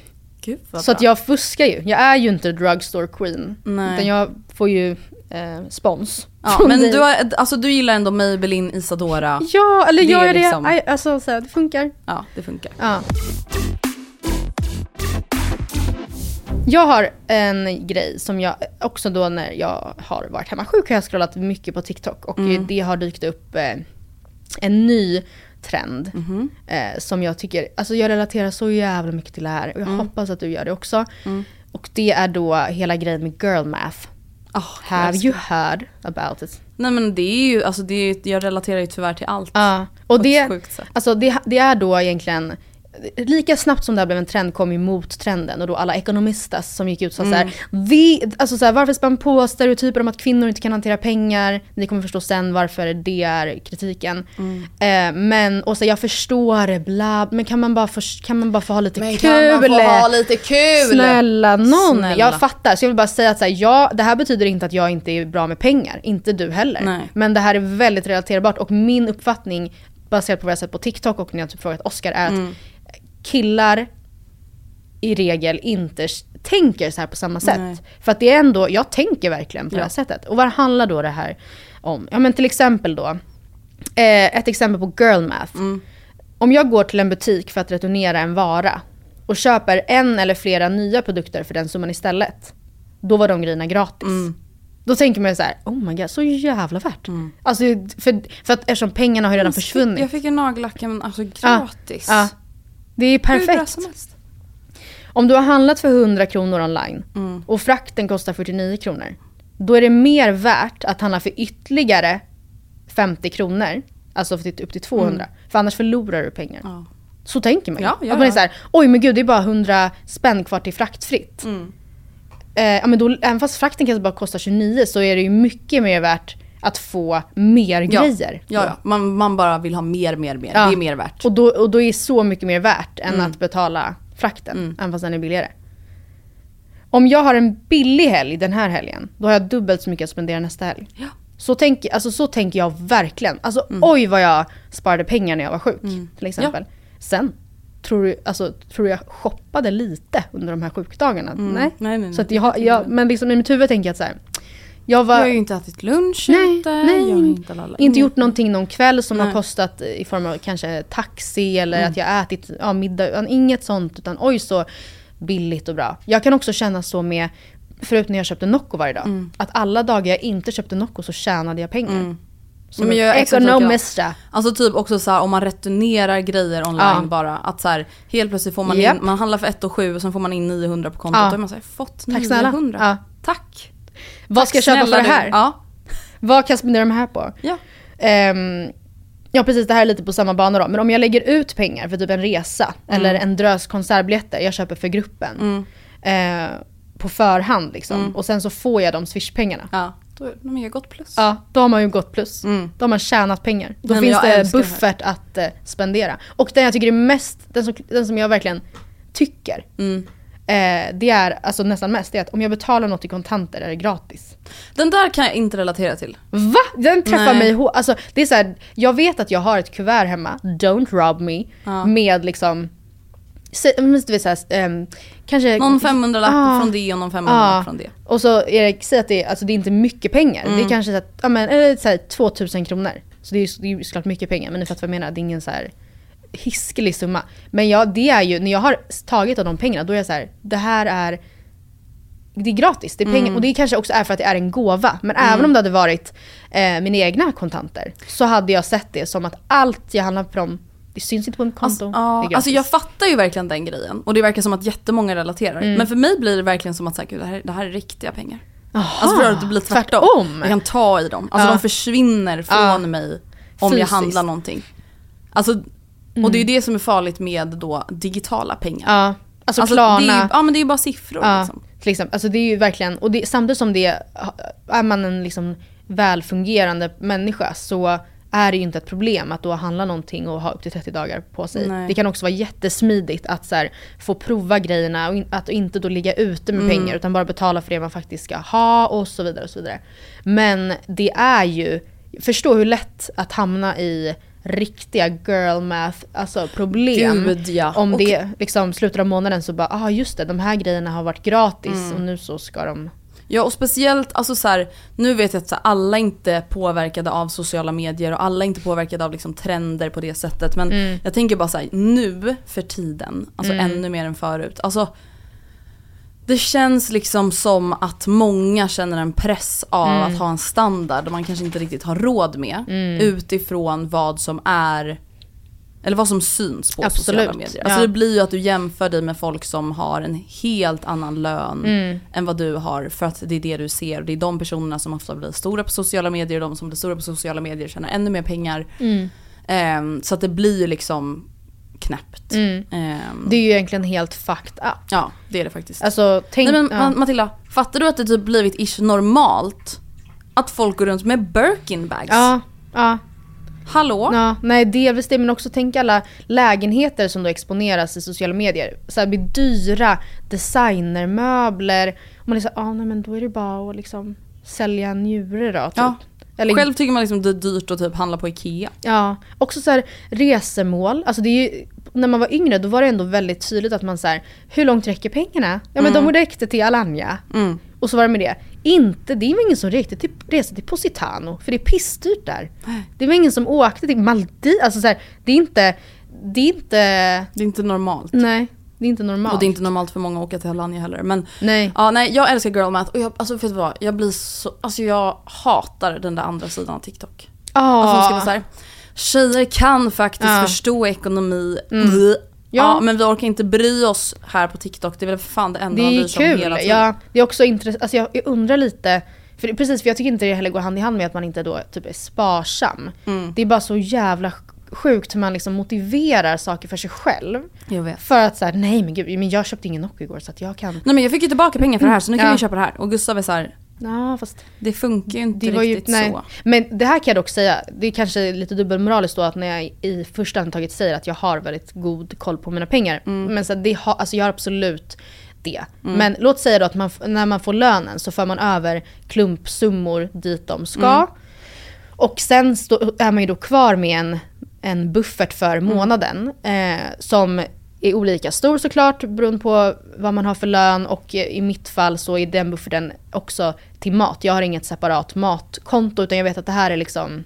Gud Så att jag fuskar ju. Jag är ju inte drugstore queen. Nej. Utan jag får ju eh, spons. Ja, men dig. du, har, alltså, du gillar ändå Maybelline, Isadora. Ja, eller Det gör är jag det? liksom- Aj, Alltså så här, det funkar. Ja, det funkar. Ja. Jag har en grej som jag också då när jag har varit hemma sjuk har jag scrollat mycket på TikTok och Mm. det har dykt upp eh, en ny trend Mhm. eh, som jag tycker, alltså jag relaterar så jävla mycket till det här och jag Mm. hoppas att du gör det också. Och det är då hela grejen med girl math. Have älskar you heard about it? Nej men det är ju, alltså det är, jag relaterar ju tyvärr till allt. Ja, På och det, sjukt sätt. alltså det, det är då egentligen Lika snabbt som det här blev en trend kom ju mottrenden och då alla ekonomistas som gick ut och sa Mm. såhär, vi, alltså såhär, varför spänn på stereotyper om att kvinnor inte kan hantera pengar? Ni kommer förstå sen varför det är kritiken. Mm. Eh, men, och så jag förstår det, bla, men kan man bara få, kan man bara få ha lite Men kul? kan man få ha lite kul? Snälla någon! Snälla. Jag fattar. Så jag vill bara säga att så här, ja, det här betyder inte att jag inte är bra med pengar. Inte du heller. Nej. Men det här är väldigt relaterbart och min uppfattning baserat på vad jag sett på TikTok och när jag typ frågat Oscar är att Mm. Killar i regel inte tänker så här på samma sätt. Nej. För att det är ändå, jag tänker verkligen på det Ja. här sättet. Och vad handlar då det här om? Ja men till exempel då, eh, ett exempel på girl math. Mm. Om jag går till en butik för att returnera en vara och köper en eller flera nya produkter för den summan istället. Då var de grejerna gratis. Mm. Då tänker man ju så här, oh my god, så jävla värt. Alltså, för, för att eftersom pengarna har ju redan försvunnit. Jag fick en nagellack men alltså Ja, gratis. Ja, det är Hur bra perfekt. som helst. Om du har handlat för 100 kronor online Mm. och frakten kostar 49 kronor. Då är det mer värt att handla för ytterligare 50 kronor. Alltså för upp till 200. För annars förlorar du pengar. Mm. Ja. Så tänker man ju. Ja, ja, att man är ja. så här, oj men gud det är bara 100 spänn kvar till fraktfritt. Mm. Eh, men då, även fast frakten kanske bara kostar 29 så är det ju mycket mer värt att få mer Ja. grejer. Ja, ja. Man, man bara vill ha mer, mer, mer. Ja. Det är mer värt. Och då, och då är så mycket mer värt än Mm. att betala frakten, Mm. även fast den är billigare. Om jag har en billig helg den här helgen, då har jag dubbelt så mycket att spendera nästa helg. Ja. Så, tänk, alltså, så tänker jag verkligen. Alltså Mm. oj vad jag sparade pengar när jag var sjuk till exempel. Sen, tror du, alltså, tror du jag shoppade lite under de här sjukdagarna? Mm. Nej. Nej, nej, Så att nej. jag, jag, men liksom i mitt huvud tänker jag att så här, jag var... Jag har ju inte ätit lunch Nej, ute. nej. Jag har inte, lalla, Inte gjort någonting någon kväll som har Nej. kostat i form av kanske taxi eller Mm. att jag ätit ja, middag. Inget sånt utan oj så billigt och bra. Jag kan också känna så med, förut när jag köpte Nocco varje dag, Mm. att alla dagar jag inte köpte Nocco så tjänade jag pengar. Mm. Som Men en jag likadan. ekonomista. Alltså typ också så här, om man returnerar grejer online Ja. bara. Att så här, helt plötsligt får man Japp. in, man handlar för 1 och 7 och sen får man in 900 på kontot. Ja. Är man såhär, fått Tack snälla. 900. Ja. Tack. Vad ska jag köpa för det här? Ja. Vad kan jag spendera de här på? Ja. Ehm, ja precis, det här är lite på samma bana då. Men om jag lägger ut pengar för typ en resa eller en drös konsertbiljetter jag köper för gruppen. Mm. eh, på förhand liksom. Mm. Och sen så får jag de swishpengarna. Ja. Då är de har gått plus. Ja, då har man ju gått plus. Mm. Då har man tjänat pengar. Då men finns det älskar det buffert att eh, spendera. Och den jag tycker är mest, den som, den som jag verkligen tycker, Mm. Eh, det är alltså nästan mest, det är att om jag betalar något i kontanter är det gratis. Den där kan jag inte relatera till. Va? Den träffar Nej. mig hårt. Alltså, det är så här, jag vet att jag har ett kuvert hemma, don't rob me, Ja. med liksom Säg, men du vet såhär, um, kanske... Någon 500-lapp Ah. från det och någon 500-lapp Ja. från det. Och så det, säg att det, alltså det är inte mycket pengar. Det är Mm. kanske så att, ja, men, eller så här, 2000 kronor. Så det är ju det är ju såklart mycket pengar, men ni fattar vad jag menar. Det är ingen så här hiskelig summa. Men ja, det är ju, när jag har tagit av de pengarna, då är jag så här, det här är det är gratis, det är pengar. Mm. Och det kanske också är för att det är en gåva. Men även om det hade varit eh, mina egna kontanter så hade jag sett det som att allt jag handlar från, det syns inte på mitt konto. Alltså, gratis. alltså jag fattar ju verkligen den grejen. Och det verkar som att jättemånga relaterar. Mm. Men för mig blir det verkligen som att så här, gud, det, här, det här är riktiga pengar. Aha, Alltså för att det blir tvärtom. tvärtom. Jag kan ta i dem. Alltså Ja. de försvinner från Ja. mig om jag Fysiskt. handlar någonting. Alltså, Och det är ju det som är farligt med då digitala pengar. Ja, alltså, det är Klarna. ju, ja men det är ju bara siffror Ja, liksom. till exempel. Alltså det är ju verkligen, och det, samtidigt som det är man en liksom välfungerande människa så är det ju inte ett problem att då handla någonting och ha upp till 30 dagar på sig. Nej. Det kan också vara jättesmidigt att här, få prova grejerna och in, att inte då ligga ute med Mm. pengar utan bara betala för det man faktiskt ska ha och så vidare. Och så vidare. Men det är ju, förstå hur lätt att hamna i riktiga girl math, alltså problem. Gud, ja. Om Och- det liksom slutet av månaden så bara, ah just det, de här grejerna har varit gratis Mm. och nu så ska de... Ja och speciellt, alltså så här, nu vet jag att så här, alla inte är påverkade av sociala medier och alla inte påverkade av liksom trender på det sättet. Men Mm. jag tänker bara så här, nu för tiden, alltså Mm. ännu mer än förut. Alltså, det känns liksom som att många känner en press av Mm. att ha en standard man kanske inte riktigt har råd med. Mm. Utifrån vad som är eller vad som syns på Absolut, sociala medier. Alltså ja. det blir ju att du jämför dig med folk som har en helt annan lön Mm. än vad du har för att det är det du ser. Det är de personerna som ofta blir stora på sociala medier och de som blir stora på sociala medier tjänar ännu mer pengar. Ehm, så att det blir ju liksom knäppt. Mm. Ehm, Det är ju egentligen helt fucked up. Ja, det är det faktiskt. Alltså tänk... Nej, men ja. Ma- Matilda, fattar du att det typ blivit ish normalt att folk går runt med Birkin bags? Ja, ja. Hallå? Ja, nej delvis det men också tänk alla lägenheter som då exponeras i sociala medier. Så här, blir dyra designermöbler. Och man är såhär, ah, nej men då är det bara att liksom sälja en njure då. Typ. Ja. Eller, Själv tycker man liksom det är dyrt att typ handla på IKEA. Ja, också så här resemål. Alltså det är ju, när man var yngre då var det ändå väldigt tydligt att man så här, hur långt räcker pengarna? Ja men Mm. de räckte till Alanya. Mm. Och så var det med det. Inte, det var ingen som räckte till resa till Positano, för det är pissdyrt där. Det var ingen som åkte till Maldiv, alltså så här, det är inte, det är inte, Det är inte normalt. nej, det är inte normalt. Och det är inte normalt för många att åka till Alanya heller. Men Nej. ja, nej, jag älskar girl math och jag, alltså vet du vad? Jag blir så, alltså jag hatar den där andra sidan av TikTok. Ah. Alltså ska vara så här, tjejer kan faktiskt Ja. förstå ekonomi. Mm. Ja. Ja. men vi orkar inte bry oss här på TikTok. Det är väl för fan det enda Det man bryr sig om hela tiden. Ja, det är också intressant. Alltså jag, jag undrar lite, för precis för jag tycker inte det heller går hand i hand med att man inte då typ är sparsam. Mm. Det är bara så jävla sjukt hur man liksom motiverar saker för sig själv. För att såhär, nej men gud, men jag köpte ingen Nocco igår så att jag kan... Nej men jag fick ju tillbaka pengar för det här så nu kan Ja. vi köpa det här. Och Gustav är så här, Ja, fast det funkar ju inte ju, riktigt nej. så. Men det här kan jag dock säga, det är kanske lite dubbelmoraliskt då att när jag i första andetaget säger att jag har väldigt god koll på mina pengar. Mm. Men så det har, alltså jag har absolut det. Men låt säga då att man, när man får lönen så för man över klumpsummor dit de ska. Mm. Och sen stå, är man ju då kvar med en, en buffert för Mm. månaden. Eh, som är olika stor såklart beroende på vad man har för lön och i mitt fall så är den bufferten också till mat. Jag har inget separat matkonto utan jag vet att det här är liksom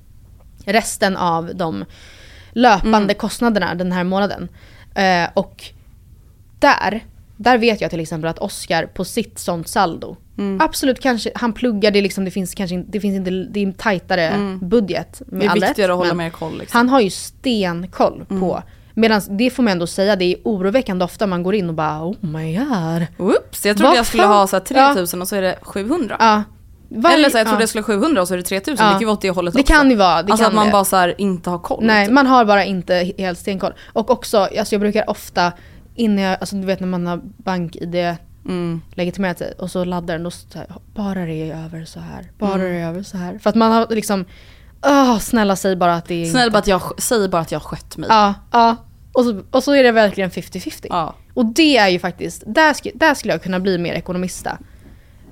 resten av de löpande kostnaderna den här månaden. Eh, och där, där vet jag till exempel att Oscar på sitt sånt saldo, absolut kanske, han pluggar, det, liksom, det finns kanske det finns inte, det är en tajtare budget. Med Det är all rätt, viktigare att hålla mer koll liksom. Han har ju stenkoll på, medan det får man ändå säga, det är oroväckande ofta man går in och bara oh my god. Oops, jag trodde Vad jag skulle fan? ha så här 3000 och så är det 700. Ja. Varje- Eller så här, jag trodde ja. jag skulle ha 700 och så är det 3000. Ja. Det kan ju vara åt det hållet Det också. kan ju vara, det alltså att man det. bara så här, inte har koll. Nej, typ. man har bara inte helt stenkoll. Och också, alltså jag brukar ofta, innan jag, alltså du vet när man har bank-id legitimerat sig. Och så laddar den och så här, bara det är över så här, bara det är över så här. För att man har liksom, åh snälla säg bara att det är Snälla inte- bara att jag, säg bara att jag har skött mig. Ja, ja. Och så, och så är det verkligen 50-50. Ja. Och det är ju faktiskt, där, sk- där skulle jag kunna bli mer ekonomista.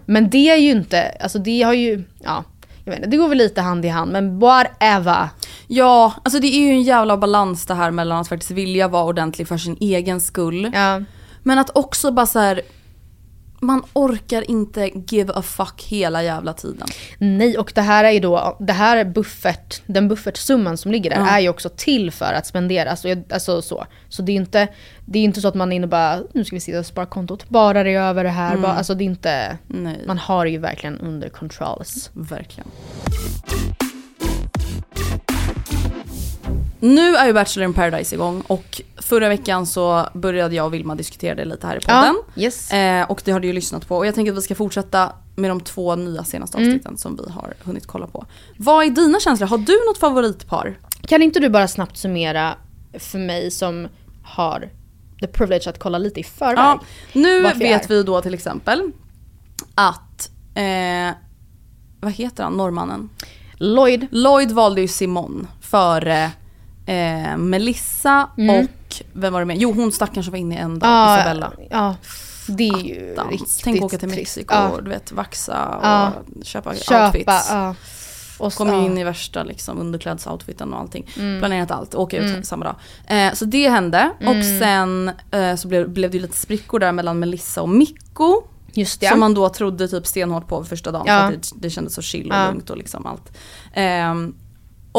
Men det är ju inte, alltså det har ju, ja, jag vet inte, det går väl lite hand i hand, men whatever. Ja, alltså det är ju en jävla balans det här mellan att faktiskt vilja vara ordentlig för sin egen skull. Ja. Men att också bara så här. Man orkar inte give a fuck hela jävla tiden. Nej, och det här är ju då, det här är buffert, den buffertsumman som ligger där är ju också till för att spendera. Alltså, alltså så. Så det är inte, det är inte så att man är inne och bara, nu ska vi sitta och spara kontot, bara det över det här. Bara, alltså det är inte, Nej. man har det ju verkligen under controls. Verkligen. Nu är ju Bachelor in paradise igång och förra veckan så började jag och Vilma diskutera det lite här i podden. Ja, yes. Eh, och det har du ju lyssnat på och jag tänker att vi ska fortsätta med de två nya senaste avsnitten som vi har hunnit kolla på. Vad är dina känslor? Har du något favoritpar? Kan inte du bara snabbt summera för mig som har the privilege att kolla lite i förväg? Ja, nu vet är. vi då till exempel att, eh, vad heter han, norrmannen? Lloyd. Lloyd valde ju Simon före eh, Melissa och, vem var det med? Jo hon stackaren som var inne i en dag, Ja, Isabella. Ja, det är ju Dans. riktigt Tänk åka till. Mexiko Ja. och du vet vaxa och Ja. köpa, Köpa, outfits. ja. Och ju ja. in i värsta liksom, underklädsoutfiten och allting. Mm. Planerat allt, åka ut samma dag. Eh, så det hände. Och Mm. sen eh, så blev, blev det lite sprickor där mellan Melissa och Mikko. Just det. Som man då trodde typ stenhårt på första dagen Ja. för att det, det kändes så chill och Ja. lugnt och liksom allt. Ehm,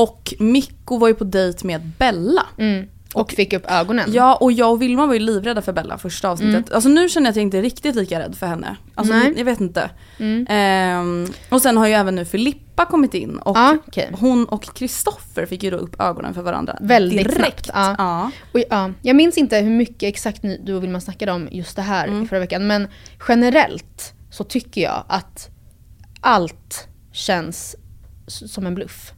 och Mikko var ju på dejt med Bella. Mm. Och, fick upp ögonen. Ja och jag och Vilma var ju livrädda för Bella första avsnittet. Alltså nu känner jag att jag inte är riktigt lika rädd för henne. Alltså Nej. jag vet inte. Mm. Ehm, och sen har ju även nu Filippa kommit in och Ja, okej. hon och Kristoffer fick ju då upp ögonen för varandra Väldigt direkt. snabbt. Ja. Ja. Och, ja, jag minns inte hur mycket exakt du och Vilma snackade om just det här Mm. förra veckan. Men generellt så tycker jag att allt känns som en bluff.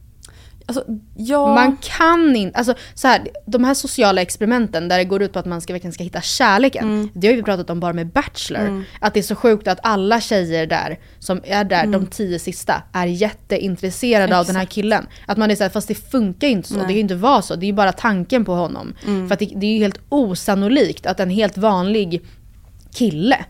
Alltså, ja. Man kan inte, alltså så här, de här sociala experimenten där det går ut på att man ska, verkligen ska hitta kärleken. Mm. Det har vi pratat om bara med Bachelor. Att det är så sjukt att alla tjejer där som är där, Mm. de tio sista, är jätteintresserade av den här killen. Att man är såhär, fast det funkar ju inte så. Det kan ju inte vara så. Det är ju bara tanken på honom. Mm. För att det, det är ju helt osannolikt att en helt vanlig kille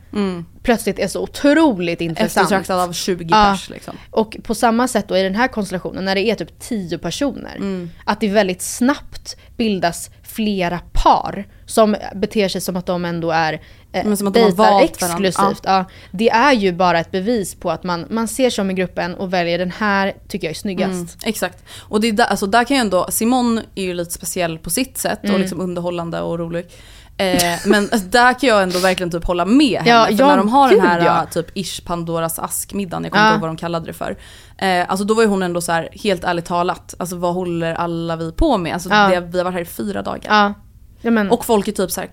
plötsligt är så otroligt intressant. Mm. Eftertraktad av 20 Ja. pers liksom. Och på samma sätt då i den här konstellationen, när det är typ tio personer, Mm. att det väldigt snabbt bildas flera par som beter sig som att de ändå är eh, Men som att de har valt exklusivt. Ja. det är ju bara ett bevis på att man, man ser sig om i gruppen och väljer den här, tycker jag är snyggast. Mm, exakt. Och det är där, alltså där kan jag ändå, Simon är ju lite speciell på sitt sätt och Mm. liksom underhållande och rolig. Eh, men där kan jag ändå verkligen typ hålla med henne. Ja, för ja, när de har den här ja. typ ish Pandoras askmiddagen, jag kommer inte ihåg vad de kallade det för. Eh, alltså då var ju hon ändå så här, helt ärligt talat, alltså vad håller alla vi på med? Alltså det, vi har varit här i fyra dagar. Men, Och folk är typ såhär,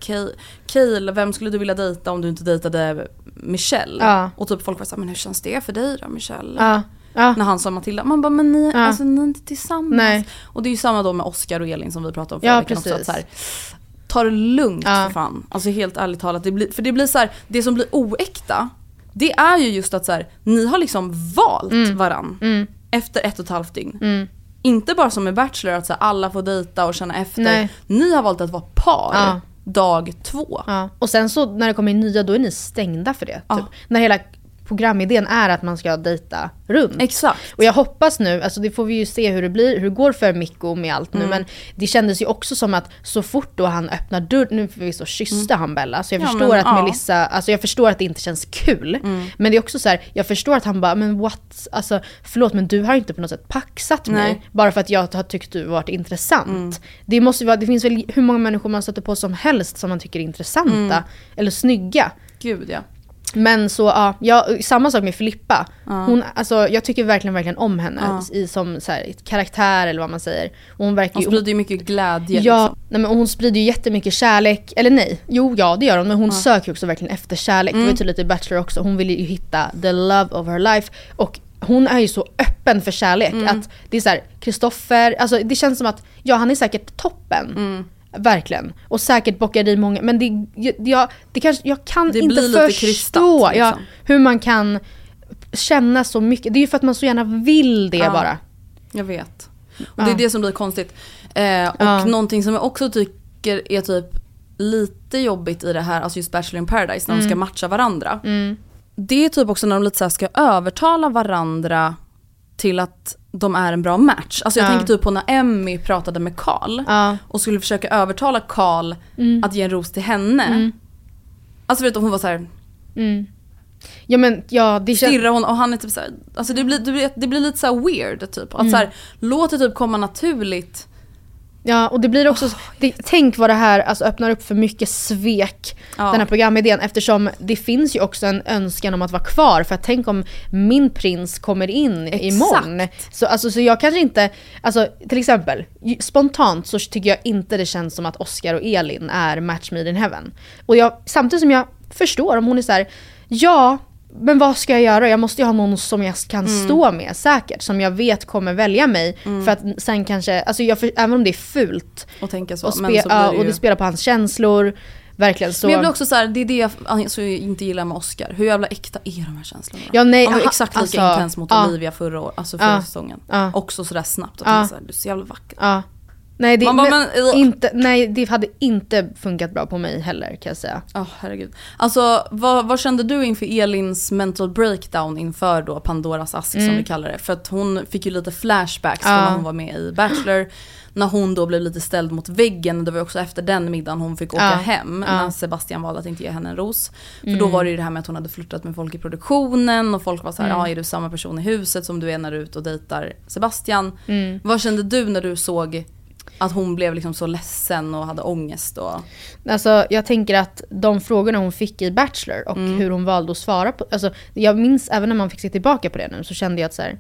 Kael, vem skulle du vilja dejta om du inte dejtade Michelle? Och typ folk var såhär, men hur känns det för dig då Michelle? ja. När han sa Matilda, man bara men ni, Ja. alltså, ni är inte tillsammans. Nej. Och det är ju samma då med Oscar och Elin som vi pratade om förra Ja, veckan också. Att så här, ta det lugnt Ja. för fan. Alltså helt ärligt talat. Det blir, för det blir så här, det som blir oäkta, det är ju just att så här, ni har liksom valt Mm. varann. Efter ett och ett halvt dygn. Inte bara som med Bachelor att så här, alla får dejta och känna efter. Nej. Ni har valt att vara par Ja. dag två. Ja. Och sen så när det kommer in nya, då är ni stängda för det. Typ. När hela programidén är att man ska dejta runt. Exakt. Och jag hoppas nu, alltså det får vi ju se hur det blir, hur det går för Mikko med allt Mm. nu. Men det kändes ju också som att så fort då han öppnar dörren, nu förvisso kysste han Bella. Så jag Mm. Ja, förstår men, att ja. Melissa, alltså jag förstår att det inte känns kul. Mm. Men det är också så här, jag förstår att han bara, men what, alltså förlåt men du har inte på något sätt paxat mig. Nej. Bara för att jag har tyckt du varit intressant. Det, måste vara, det finns väl hur många människor man stöter på som helst som man tycker är intressanta. Mm. Eller snygga. Gud ja. Men så ja, jag, samma sak med Filippa. Hon, alltså, jag tycker verkligen, verkligen om henne Ja. i, som så här, karaktär eller vad man säger. Och hon verkar Hon sprider ju mycket glädje Ja, liksom. nej, men hon sprider ju jättemycket kärlek. Eller nej, jo ja det gör hon. Men hon söker ju också verkligen efter kärlek. Det var ju tydligt i Bachelor också. Hon vill ju hitta the love of her life. Och hon är ju så öppen för kärlek. Att det är så här, Kristoffer, alltså det känns som att, ja han är säkert toppen. Verkligen. Och säkert bockar i många, men det, jag, det kanske, jag kan Det inte förstå krystat, ja, liksom. hur man kan känna så mycket. Det är ju för att man så gärna vill det Ja. bara. Jag vet. Och det är det som blir konstigt. Eh, och Ja. någonting som jag också tycker är typ lite jobbigt i det här, alltså just Bachelor in paradise, när de ska Mm. matcha varandra. Mm. Det är typ också när de lite så ska övertala varandra till att de är en bra match. Alltså jag Ja. tänker typ på när Emmy pratade med Karl Ja. och skulle försöka övertala Karl Mm. att ge en ros till henne. Mm. Alltså vet du, hon var så här, Mm. Ja men ja, det känns... stirrar hon och han är typ så här, alltså det blir, det blir, det blir lite så weird typ. Att Mm. så här, låt det typ komma naturligt. Ja och det blir också, det, tänk vad det här alltså, öppnar upp för mycket svek, Ja. den här programidén. Eftersom det finns ju också en önskan om att vara kvar. För att tänk om min prins kommer in imorgon. Så, alltså, så jag kanske inte, alltså till exempel, spontant så tycker jag inte det känns som att Oscar och Elin är match made in heaven. Och jag, samtidigt som jag förstår om hon är så här, ja men vad ska jag göra? Jag måste ju ha någon som jag kan Mm. stå med säkert. Som jag vet kommer välja mig. För att sen kanske, alltså jag, för, även om det är fult Och tänka så. och, men spe, så blir ja, det ju... och det spelar på hans känslor. Verkligen så. Men jag blir också så här, det är det jag alltså, inte gillar med Oscar. Hur jävla äkta är de här känslorna? Ja, nej, han var aha, exakt lika alltså, intens mot. Olivia förra, år, alltså förra Ja, säsongen. ja. Också sådär snabbt. Att man är så här, du är så jävla vacker. Nej det, bara, men, men, inte, nej det hade inte funkat bra på mig heller kan jag säga. Ja herregud. Alltså vad, vad kände du inför Elins mental breakdown inför då Pandoras ask som Mm. vi kallar det? För att hon fick ju lite flashbacks Ja. när hon var med i Bachelor. När hon då blev lite ställd mot väggen, det var också efter den middagen hon fick åka Ja. hem. Ja. När Sebastian valde att inte ge henne en ros. För Mm. då var det ju det här med att hon hade flörtat med folk i produktionen och folk var så här, Mm. ja är du samma person i huset som du är när du är ute och dejtar Sebastian? Mm. Vad kände du när du såg att hon blev liksom så ledsen och hade ångest och... Alltså jag tänker att de frågorna hon fick i Bachelor och Mm. hur hon valde att svara på, alltså jag minns även när man fick se tillbaka på det nu så kände jag att så här,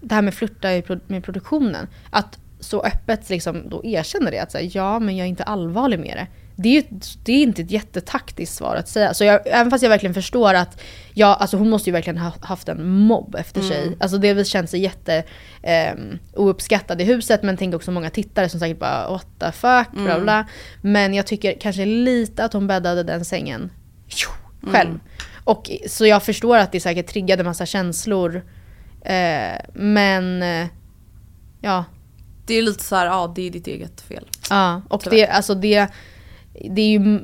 det här med flirta med produktionen, att så öppet liksom då erkänner det att så här, ja men jag är inte allvarlig med det. Det är ju det är inte ett jättetaktiskt svar att säga. Så jag, även fast jag verkligen förstår att ja, alltså hon måste ju verkligen ha haft en mobb efter Mm. sig. Alltså det känns jätte ehm, ouppskattad i huset men tänk också många tittare som säkert bara what the fuck, bla Mm. bla. Men jag tycker kanske lite att hon bäddade den sängen tjo, själv. Mm. Och, så jag förstår att det säkert triggade massa känslor. Eh, men eh, ja, Det är lite så här, ja det är ditt eget fel. Ja, och Tyvärr. det, alltså det, det är ju,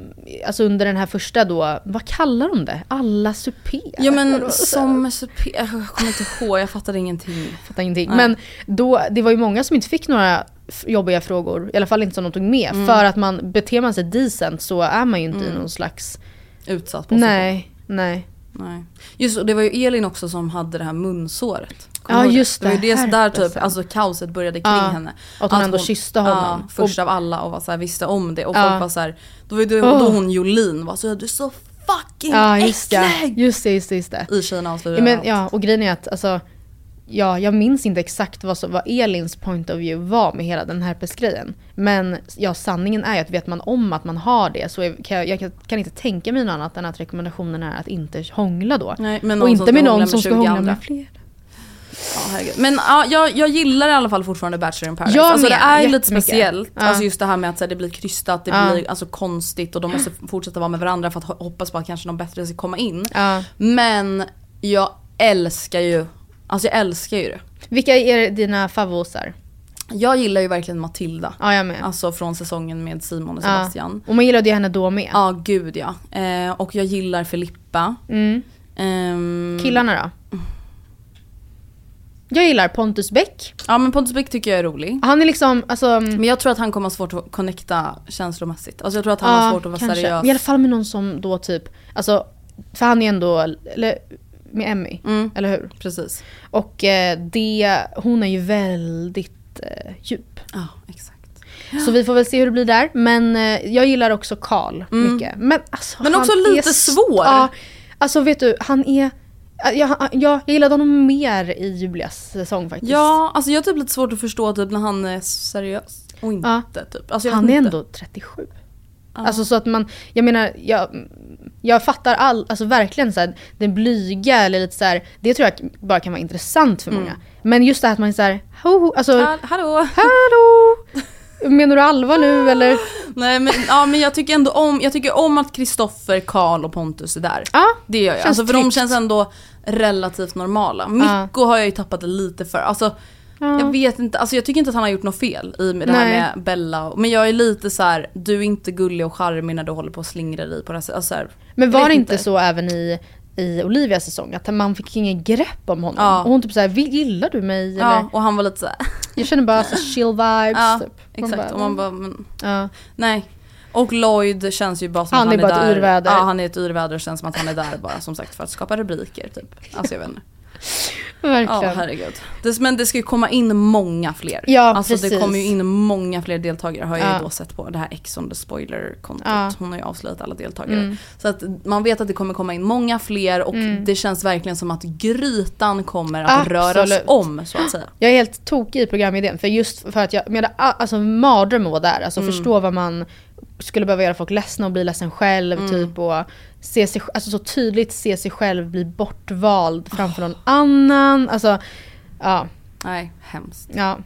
alltså under den här första då, vad kallar de det? Alla supé? Ja men som supé, jag kommer inte ihåg, jag fattade ingenting. fattar ingenting. Nej. Men då, det var ju många som inte fick några jobbiga frågor, i alla fall inte som de tog med. Mm. För att man, beter man sig decent så är man ju inte i Mm. någon slags... Utsatt position. Nej, nej. Nej. Just och det var ju Elin också som hade det här munsåret. Ja, du ihåg just det. var ju det, det där typ, alltså kaoset började kring Ja, henne. att hon ändå kysste honom. Ja, först Och- av alla och var så här, visste om det. Och Ja. folk var så här, då var det då, Åh. då hon Jolin var så här, du är så fucking Ja, just det. äcklig! Just det, just det, just det. I Kina och Ja, men, ja, och grejen är att alltså, ja, jag minns inte exakt vad, som, vad Elins point of view var med hela den här herpesgrejen. Men ja, sanningen är ju att vet man om att man har det så är, kan jag, jag kan, inte tänka mig något annat än att rekommendationen är att inte hångla då. Nej, och inte med någon som ska 20 hångla andra. med fler. Ja. Men ja, jag, jag gillar i alla fall fortfarande Bachelor in paradise. Jag alltså, det är lite speciellt. Ja. Alltså just det här med att så här, det blir krystat, det Ja. blir alltså, konstigt och de måste fortsätta vara med varandra för att ho- hoppas på att kanske någon bättre ska komma in. Men jag älskar ju, alltså jag älskar ju det. Vilka är dina favosar? Jag gillar ju verkligen Matilda. Ja, jag med. Alltså från säsongen med Simon och Ja. Sebastian. Och man gillade ju henne då med. Ja, gud ja. Eh, och jag gillar Filippa. Mm. Ehm, Killarna då? Jag gillar Pontus Bäck. Ja men Pontus Bäck tycker jag är rolig. Han är liksom, alltså... Men jag tror att han kommer ha svårt att connecta känslomässigt. Alltså jag tror att han har svårt att vara kanske. seriös. Men I alla fall med någon som då typ, alltså, för han är ändå, eller med Emmy, Mm. eller hur? Precis. Och eh, det, hon är ju väldigt eh, djup. Ja, exakt. Så vi får väl se hur det blir där. Men eh, jag gillar också Karl Mm. mycket. Men, alltså, Men också lite svår. Ja, alltså vet du, han är, jag, jag, jag gillade honom mer i Julias säsong faktiskt. Ja, alltså jag har typ lite svårt att förstå typ när han är seriös och inte Ja. typ. Alltså han är inte. ändå 37. Alltså så att man, jag menar, jag, jag fattar all, alltså verkligen så här, den blyga eller lite så här, det tror jag bara kan vara intressant för många. Men just det här att man är så här, ho, ho, alltså, Ha- Hallå! hallå! Menar du allvar nu eller? Nej men, ja, men jag tycker ändå om, jag tycker om att Kristoffer, Karl och Pontus är där. Ja, Det gör jag. Alltså, för de tryggt. känns ändå relativt normala. Mikko har jag ju tappat lite för. Alltså, Ja. Jag vet inte, alltså jag tycker inte att han har gjort något fel i det här Nej. med Bella. Men jag är lite så här: du är inte gullig och charmig när du håller på och slingrar dig på det här sättet. Alltså, så här, Men var det inte så även i, i Olivias säsong? Att man fick ingen grepp om honom? Ja. Och hon typ såhär, gillar du mig? Eller? Ja, och han var lite så här. Jag känner bara så chill vibes Ja, typ. Exakt. och man bara, men, ja. nej. Och Lloyd känns ju bara som Han att är han är, bara ett där. yrväder. Ja, han är ett yrväder och känns som att han är där bara som sagt för att skapa rubriker typ. Alltså jag vet inte. Ja, Verkligen. herregud. Det, men det ska ju komma in många fler. Ja, alltså det precis. kommer ju in många fler deltagare har jag Ja. ju då sett på det här Ex on the spoiler-kontot. Ja. Hon har ju avslöjat alla deltagare. Mm. Så att man vet att det kommer komma in många fler och Mm. det känns verkligen som att grytan kommer att röras Absolut. om så att säga. Jag är helt tokig i programidén för just för att jag, men alltså mardröm att vara där. Alltså Mm. förstå vad man skulle behöva göra folk ledsna och bli ledsen själv Mm. typ och se sig, alltså så tydligt se sig själv bli bortvald framför någon annan. Alltså, ja. Nej, hemskt. ja.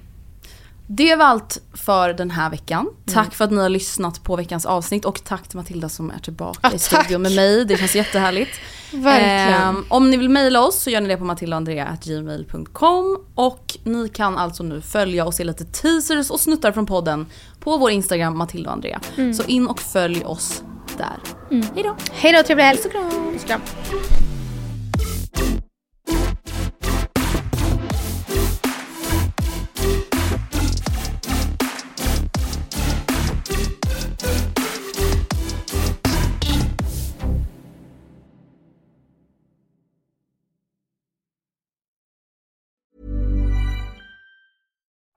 Det var allt för den här veckan. Mm. Tack för att ni har lyssnat på veckans avsnitt och tack till Matilda som är tillbaka Ja, i studion med mig. Det känns jättehärligt. Verkligen. Ehm, om ni vill mejla oss så gör ni det på matildaandrea.gmail.com och ni kan alltså nu följa och se lite teasers och snuttar från podden på vår Instagram Matilda Andrea. Mm. Så in och följ oss där. Hejdå! Hej då, trevlig helg. Puss och kram.